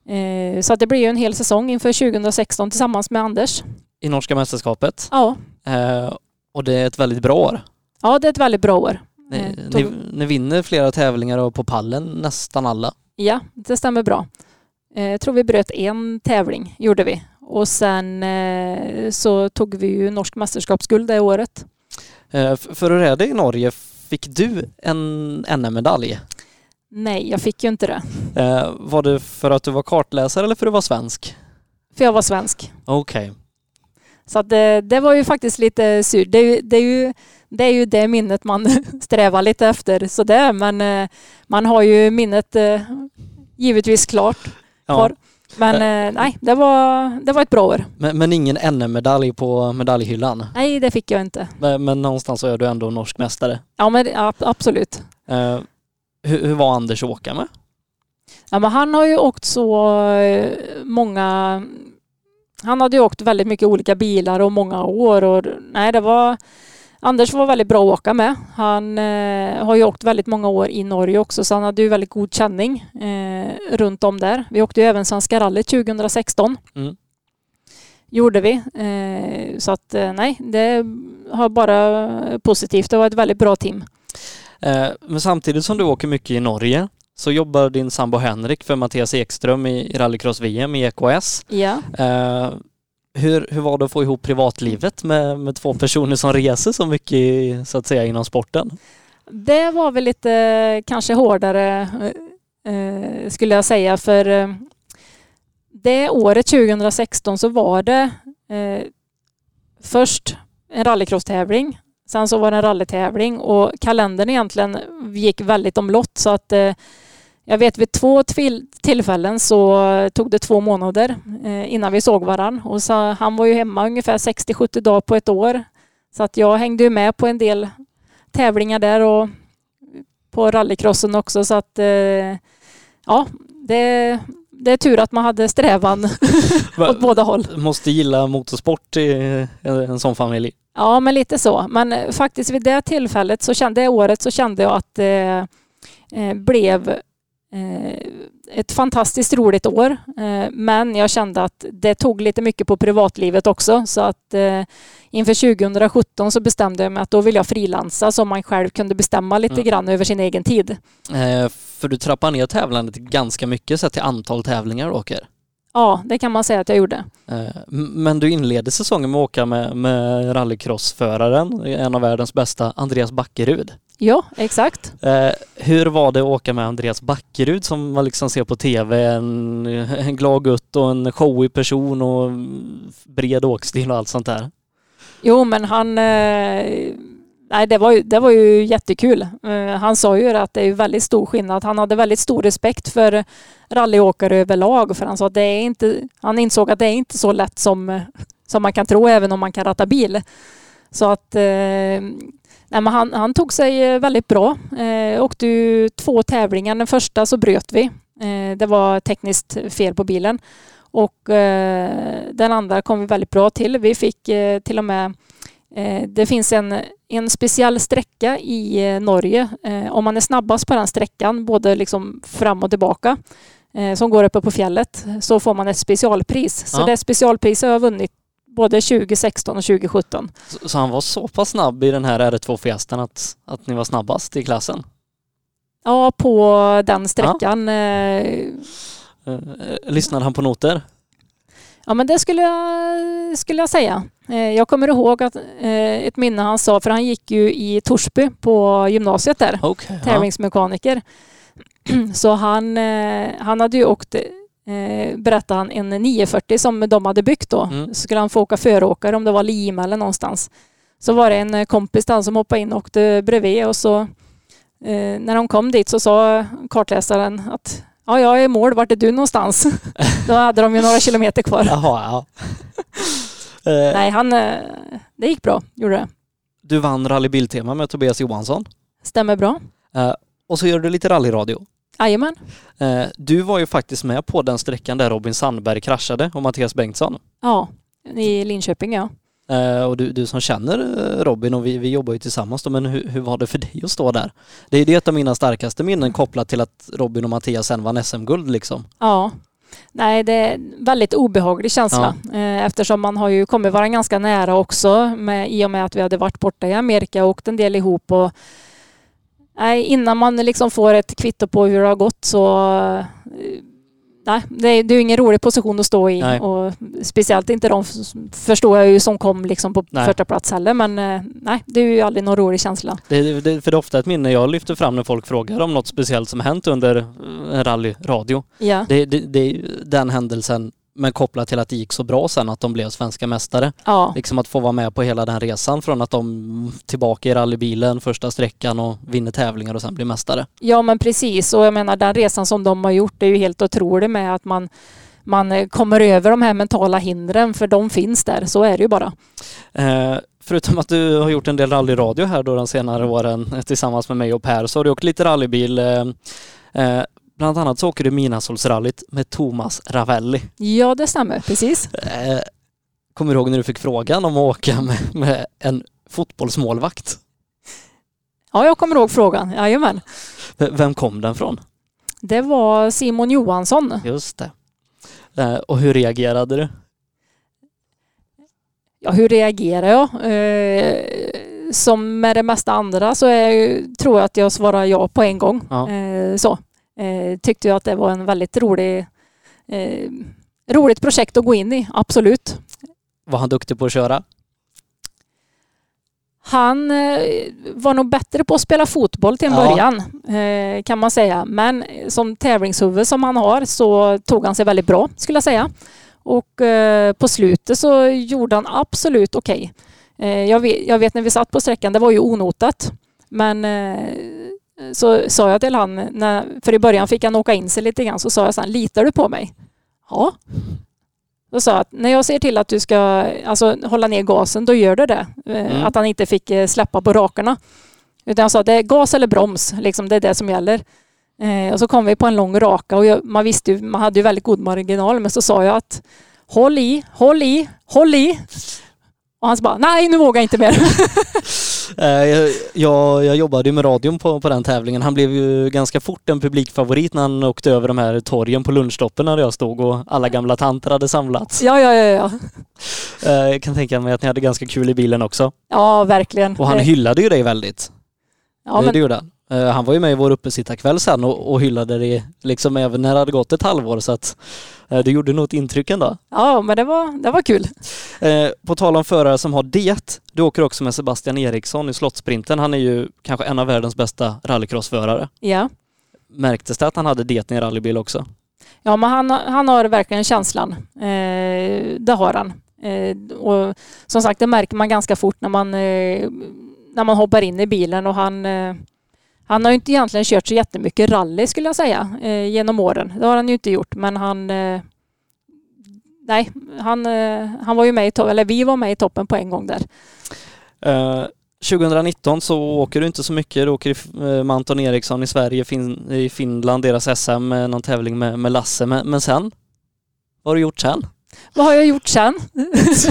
eh, så att det blev en hel säsong inför 2016 tillsammans med Anders. I norska mästerskapet? Ja. Eh, och det är ett väldigt bra år? Ja, det är ett väldigt bra år. Ni, eh, ni, ni vinner flera tävlingar och på pallen nästan alla? Ja, det stämmer bra. Eh, jag tror vi bröt en tävling, gjorde vi. Och sen eh, så tog vi ju norsk mästerskapsguld det året. Eh, för hur är det i Norge? Fick du en NM-medalj? Nej, jag fick ju inte det. Eh, var det för att du var kartläsare eller för att du var svensk? För jag var svensk. Okej. Så att det, det var ju faktiskt lite surt. Det, är ju- det, är ju, det är ju det minnet man strävar lite efter sådär. Men eh, man har ju minnet eh, givetvis klart Ja. Men eh, nej, det var, det var ett bra år. Men, men ingen NM-medalj på medaljhyllan? Nej, det fick jag inte. Men, men någonstans så är du ändå norsk mästare. Ja, men ja, absolut. Eh, hur, hur var Anders att åka med? Ja, men han har ju åkt så eh, många... Han hade ju åkt väldigt mycket olika bilar och många år. Och, nej, det var... Anders var väldigt bra att åka med. Han eh, har ju åkt väldigt många år i Norge också så han hade ju väldigt god känning eh, runt om där. Vi åkte ju även Svenska rallyt 2016. Mm. Gjorde vi. Eh, så att eh, nej, det har bara positivt. Det var ett väldigt bra team. Eh, men samtidigt som du åker mycket i Norge så jobbar din sambo Henrik för Mattias Ekström i, i rallycross-VM i EKS. Ja. Hur, hur var det att få ihop privatlivet med, med två personer som reser så mycket så att säga inom sporten? Det var väl lite eh, kanske hårdare eh, eh, skulle jag säga för eh, det året 2016 så var det eh, först en rallycross-tävling. Sen så var det en rallytävling och kalendern egentligen gick väldigt omlott så att eh, jag vet vid två tillfällen så tog det två månader eh, innan vi såg varann. Och så, han var ju hemma ungefär 60-70 dagar på ett år. Så att jag hängde ju med på en del tävlingar där och på rallycrossen också så att eh, ja, det, det är tur att man hade strävan åt båda håll. Måste gilla motorsport i en sån familj. Ja, men lite så. Men eh, faktiskt vid det tillfället, så kände, det året, så kände jag att det eh, blev ett fantastiskt roligt år. Eh, men jag kände att det tog lite mycket på privatlivet också. Så att eh, inför 2017 så bestämde jag mig att då vill jag frilansa så man själv kunde bestämma lite Mm. grann över sin egen tid. Eh, för du trappar ner tävlandet ganska mycket sett till antal tävlingar du åker. Ja, det kan man säga att jag gjorde. Eh, Men du inledde säsongen med att åka med, med rallycrossföraren, en av världens bästa, Andreas Backerud. Ja, exakt. Eh, hur var det att åka med Andreas Backerud som man liksom ser på tv, en, en glad gutt och en showig person och bred åkstil och allt sånt där? Jo, men han... Eh, nej, det var, ju, det var ju jättekul. Eh, han sa ju att det är väldigt stor skillnad. Han hade väldigt stor respekt för rallyåkare överlag. För han sa att det är inte... Han insåg att det är inte så lätt som, som man kan tro, även om man kan ratta bil. Så att... Eh, nej, men han, han tog sig eh, väldigt bra. Eh, åkte ju två tävlingar. Den första så bröt vi. Eh, det var tekniskt fel på bilen. Och eh, den andra kom vi väldigt bra till. Vi fick eh, till och med eh, det finns en, en speciell sträcka i eh, Norge. Om man är snabbast på den sträckan, både liksom fram och tillbaka, som går uppe på fjället, så får man ett specialpris. Så Ja. det specialpriset har jag vunnit både 2016 och 2017. Så, så han var så pass snabb i den här R2 Fiestan att, att ni var snabbast i klassen? Ja, på den sträckan. Eh, Eh, lyssnade han på noter? Ja, men det skulle jag, skulle jag säga. Eh, Jag kommer ihåg att ett minne han sa, för han gick ju i Torsby på gymnasiet där, ja. tävlingsmekaniker. Så han, han hade ju åkt, eh, berättade han, en 940 som de hade byggt då. Mm. Så skulle han få åka föråkare om det var Lima eller någonstans. Så var det en eh, kompis där som hoppade in och åkte bredvid och så eh, när de kom dit så sa kartläsaren att ja, jag är i mål, vart är du någonstans? Då hade de ju några kilometer kvar. Jaha, ja. Eh, Nej, han, det gick bra, gjorde det. Du vann Rally Biltema med Tobias Johansson. Stämmer bra. Och så gör du lite rallyradio. Jajamän. Eh, du var ju faktiskt med på den sträckan där Robin Sandberg kraschade och Mattias Bengtsson. Ja, i Linköping ja. Eh, och du, du som känner eh, Robin och vi, vi jobbar ju tillsammans då, men hur, hur var det för dig att stå där? Det är ju ett av mina starkaste minnen kopplat till att Robin och Mattias sen vann SM-guld liksom. Ja. Nej, det är en väldigt obehaglig känsla eh, eftersom man har ju kommit varandra ganska nära också med, i och med att vi hade varit borta i Amerika och åkt en del ihop och nej, innan man liksom får ett kvitto på hur det har gått så eh, nej, det är, det är ju ingen rolig position att stå i. Nej. Och speciellt inte de förstår jag ju som kom liksom på Nej. första plats heller. Men eh, nej, det är ju aldrig någon rolig känsla. Det, det, för det är ofta ett minne jag lyfter fram när folk frågar om något speciellt som hänt under eh, rallyradio. Ja, Det, det, det är den händelsen men kopplat till att det gick så bra sen att de blev svenska mästare. ja, Liksom att få vara med på hela den resan från att de tillbaka i rallybilen första sträckan och vinner tävlingar och sen blir mästare. ja, men precis. Och jag menar den resan som de har gjort är ju helt otrolig med att man man eh, kommer över de här mentala hindren för de finns där. Så är det ju bara. Eh, förutom att du har gjort en del rallyradio här då de senare åren eh, tillsammans med mig och Per så har du åkt lite rallybil. Eh, eh, bland annat så åker du Midnattssolsrallyt med Thomas Ravelli. Ja, det stämmer. Precis. Eh, kommer du ihåg när du fick frågan om att åka med, med en fotbollsmålvakt? Ja, jag kommer ihåg frågan. Jajamän. Vem kom den från? Det var Simon Johansson. Just det. Eh, och hur reagerade du? Ja, hur reagerar jag? Eh, som med det mesta andra så är, tror jag att jag svarar ja på en gång. Ja. Så. Eh, tyckte jag att det var en väldigt rolig, eh, roligt projekt att gå in i, absolut. Var han duktig på att köra? Han eh, var nog bättre på att spela fotboll till en Ja. början eh, kan man säga. Men som tävlingshuvud som han har så tog han sig väldigt bra skulle jag säga. Och eh, på slutet så gjorde han absolut okej. Eh, jag, vet, jag vet när vi satt på sträckan, det var ju onotat. Men så sa jag till han, när, för i början fick han åka in sig lite grann, så sa jag så här, litar du på mig? Ja. Då sa jag att när jag ser till att du ska alltså, hålla ner gasen, då gör du det. Eh, Mm. Att han inte fick eh, släppa på rakarna. Utan jag sa att det är gas eller broms, liksom, det är det som gäller. Eh, och så kom vi på en lång raka och jag, man visste ju, man hade ju väldigt god marginal, men så sa jag att håll i, håll i, håll i. Och han sa bara, nej nu vågar jag inte mer. Eh, jag, jag, jobbade ju med radion på, på den tävlingen. Han blev ju ganska fort en publikfavorit när han åkte över de här torgen på lunchstoppen där jag stod och alla gamla tanter hade samlats. ja, ja, ja, ja. Eh, Jag kan tänka mig att ni hade ganska kul i bilen också. Ja, verkligen. Och han hyllade ju dig väldigt. ja, det, men, det gjorde han. Eh, Han var ju med i vår uppesittarkväll sen och, och hyllade dig liksom även när det hade gått ett halvår så att eh, det gjorde nog ett intryck ändå. ja, men det var, det var kul. Eh, på tal om förare som har det, du åker också med Sebastian Eriksson i Slottsprinten. Han är ju kanske en av världens bästa rallycrossförare. Ja. Märktes det att han hade det i rallybil också? Ja, men han, han har verkligen känslan. Eh, det har han. Eh, och som sagt, det märker man ganska fort när man, eh, när man hoppar in i bilen och han han har ju inte egentligen kört så jättemycket rally skulle jag säga eh, genom åren. Det har han ju inte gjort, men han eh, Nej, han, eh, han var ju med i toppen, eller vi var med i toppen på en gång där. Eh, 2019 så åker du inte så mycket. Du åker eh, med Anton Eriksson i Sverige, fin, i Finland, deras SM, eh, någon tävling med, med Lasse. Men, men sen? Vad har du gjort sen? Vad har jag gjort sen?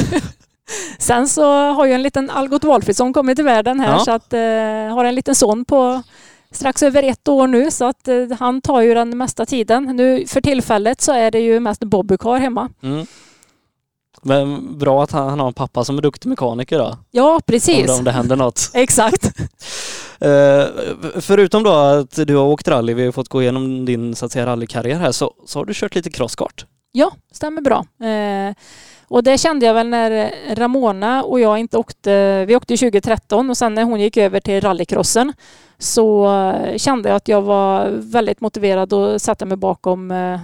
sen så har jag en liten Algot Wolfridsson kommit till världen här Ja. så att eh, har en liten son på strax över ett år nu så att eh, han tar ju den mesta tiden. Nu för tillfället så är det ju mest Bobbycar hemma. Mm. Men bra att han, har en pappa som är duktig mekaniker då. Ja, Om precis. det, om det händer något. Exakt. Eh, förutom då att du har åkt rally, vi har fått gå igenom din så att säga rallykarriär här, så, så har du kört lite crosskart. Ja, stämmer bra. Eh, och det kände jag väl när Ramona och jag inte åkte, vi åkte 2013 och sen när hon gick över till rallycrossen så kände jag att jag var väldigt motiverad att sätta mig bakom, eh,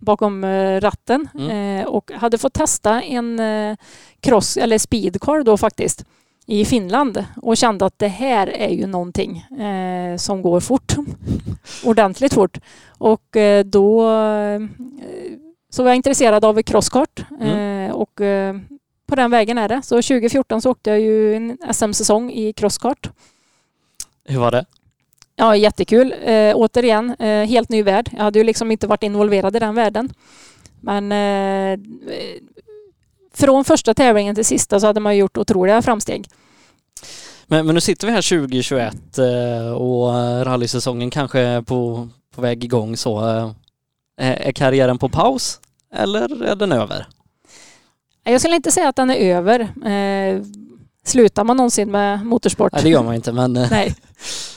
bakom eh, ratten Mm. eh, och hade fått testa en cross eller speedcar då faktiskt i Finland och kände att det här är ju någonting eh, som går fort. Ordentligt fort. Och eh, då eh, så var jag intresserad av crosskart Mm. eh, och eh, på den vägen är det. Så 2014 så åkte jag ju en SM-säsong i crosskart. Hur var det? Ja, jättekul. Eh, återigen, eh, helt ny värld. Jag hade ju liksom inte varit involverad i den världen. Men eh, från första tävlingen till sista så hade man gjort otroliga framsteg. Men, men nu sitter vi här 2021 eh, och rallysäsongen kanske på, på väg igång så. Eh, Är, är karriären på paus eller är den över? Jag skulle inte säga att den är över. Eh, slutar man någonsin med motorsport? Nej, det gör man inte men eh, Nej.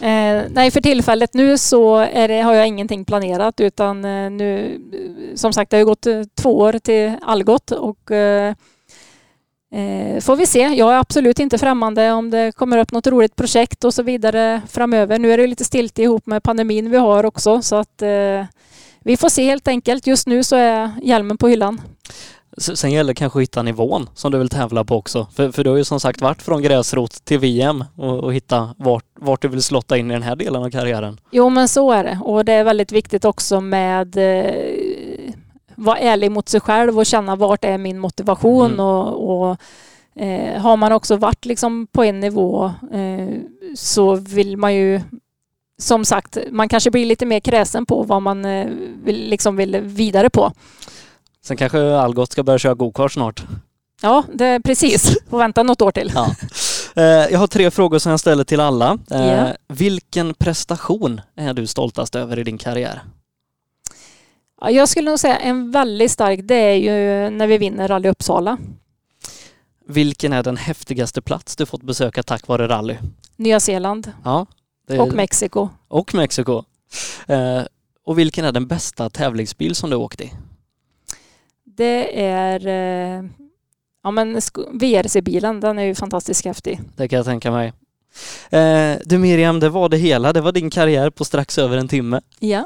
Eh, nej, för tillfället nu så det, har jag ingenting planerat utan eh, nu, som sagt, det har gått eh, två år till Algot och eh, får vi se. Jag är absolut inte främmande om det kommer upp något roligt projekt och så vidare framöver. Nu är det lite stilt ihop med pandemin vi har också så att vi får se helt enkelt. Just nu så är hjälmen på hyllan. Sen gäller det kanske att hitta nivån som du vill tävla på också. För, för du har ju som sagt varit från gräsrot till VM och, och hitta vart, vart du vill slotta in i den här delen av karriären. Jo men så är det och det är väldigt viktigt också med eh, vara ärlig mot sig själv och känna vart är min motivation mm. och, och eh, har man också varit liksom på en nivå eh, så vill man ju som sagt, man kanske blir lite mer kräsen på vad man eh, vill, liksom vill vidare på. Sen kanske Algot ska börja köra gokart snart. Ja, det är precis. Får vänta något år till. Ja. Eh, jag har tre frågor som jag ställer till alla. Yeah. Vilken prestation är du stoltast över i din karriär? Jag skulle nog säga en väldigt stark, det är ju när vi vinner Rally Uppsala. Vilken är den häftigaste plats du fått besöka tack vare rally? Nya Zeeland. Ja, är... Och Mexiko. Och Mexiko. Eh, och vilken är den bästa tävlingsbil som du åkt i? Det är eh, ja, men VRC-bilen, den är ju fantastiskt häftig. Det kan jag tänka mig. Eh, du Miriam, det var det hela. Det var din karriär på strax över en timme. Ja.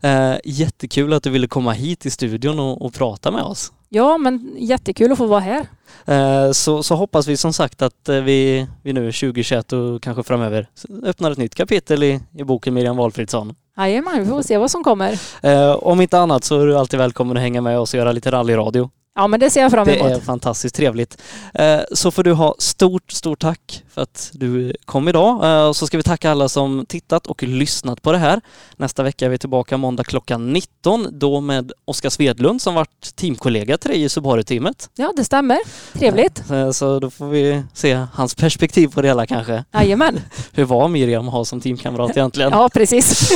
Eh, jättekul att du ville komma hit till studion och, och prata med oss. Ja, men jättekul att få vara här. Eh, så, så hoppas vi som sagt att eh, vi, vi nu 2021 och kanske framöver öppnar ett nytt kapitel i, i boken Miriam Valfridsson. Jajamän, vi får se vad som kommer. Eh, om inte annat så är du alltid välkommen att hänga med oss och göra lite rallyradio. Ja, men det ser jag fram emot. Det är fantastiskt trevligt. Eh, så får du ha stort, stort tack för att du kom idag. Eh, och så ska vi tacka alla som tittat och lyssnat på det här. Nästa vecka är vi tillbaka måndag klockan 19, då med Oskar Svedlund som varit teamkollega till dig i Subaru-teamet. Ja, det stämmer. Trevligt. Eh, så då får vi se hans perspektiv på det hela kanske. Jajamän. Hur var Miriam att ha som teamkamrat egentligen? Ja, precis.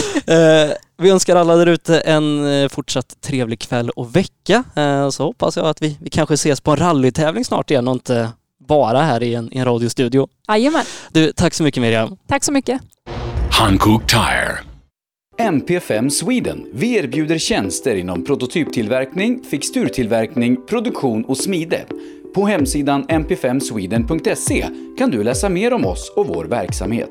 Vi önskar alla där ute en eh, fortsatt trevlig kväll och vecka. Eh, så hoppas jag att vi, vi kanske ses på en rallytävling snart igen och inte bara här i en, i en radiostudio. Jajamän. Du, tack så mycket Miriam. Tack så mycket. Hankook Tire. MP5 Sweden. Vi erbjuder tjänster inom prototyptillverkning, fixturtillverkning, produktion och smide. På hemsidan mp5sweden.se kan du läsa mer om oss och vår verksamhet.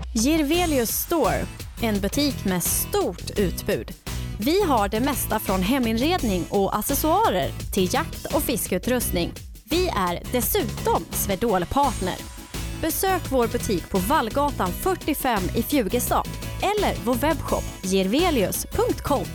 Girvelius Store, en butik med stort utbud. Vi har det mesta från heminredning och accessoarer till jakt och fiskeutrustning. Vi är dessutom Swedol-partner. Besök vår butik på Vallgatan 45 i Fjugestad eller vår webbshop girvelius.com.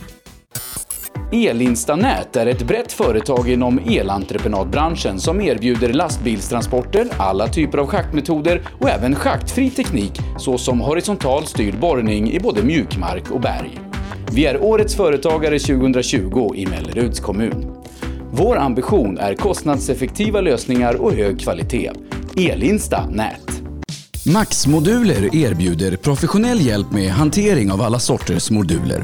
Elinstanät är ett brett företag inom elentreprenadbranschen som erbjuder lastbilstransporter, alla typer av schaktmetoder och även schaktfri teknik såsom horisontal styrd borrning i både mjukmark och berg. Vi är Årets Företagare 2020 i Melleruds kommun. Vår ambition är kostnadseffektiva lösningar och hög kvalitet. Elinsta Nät. Max Moduler erbjuder professionell hjälp med hantering av alla sorters moduler.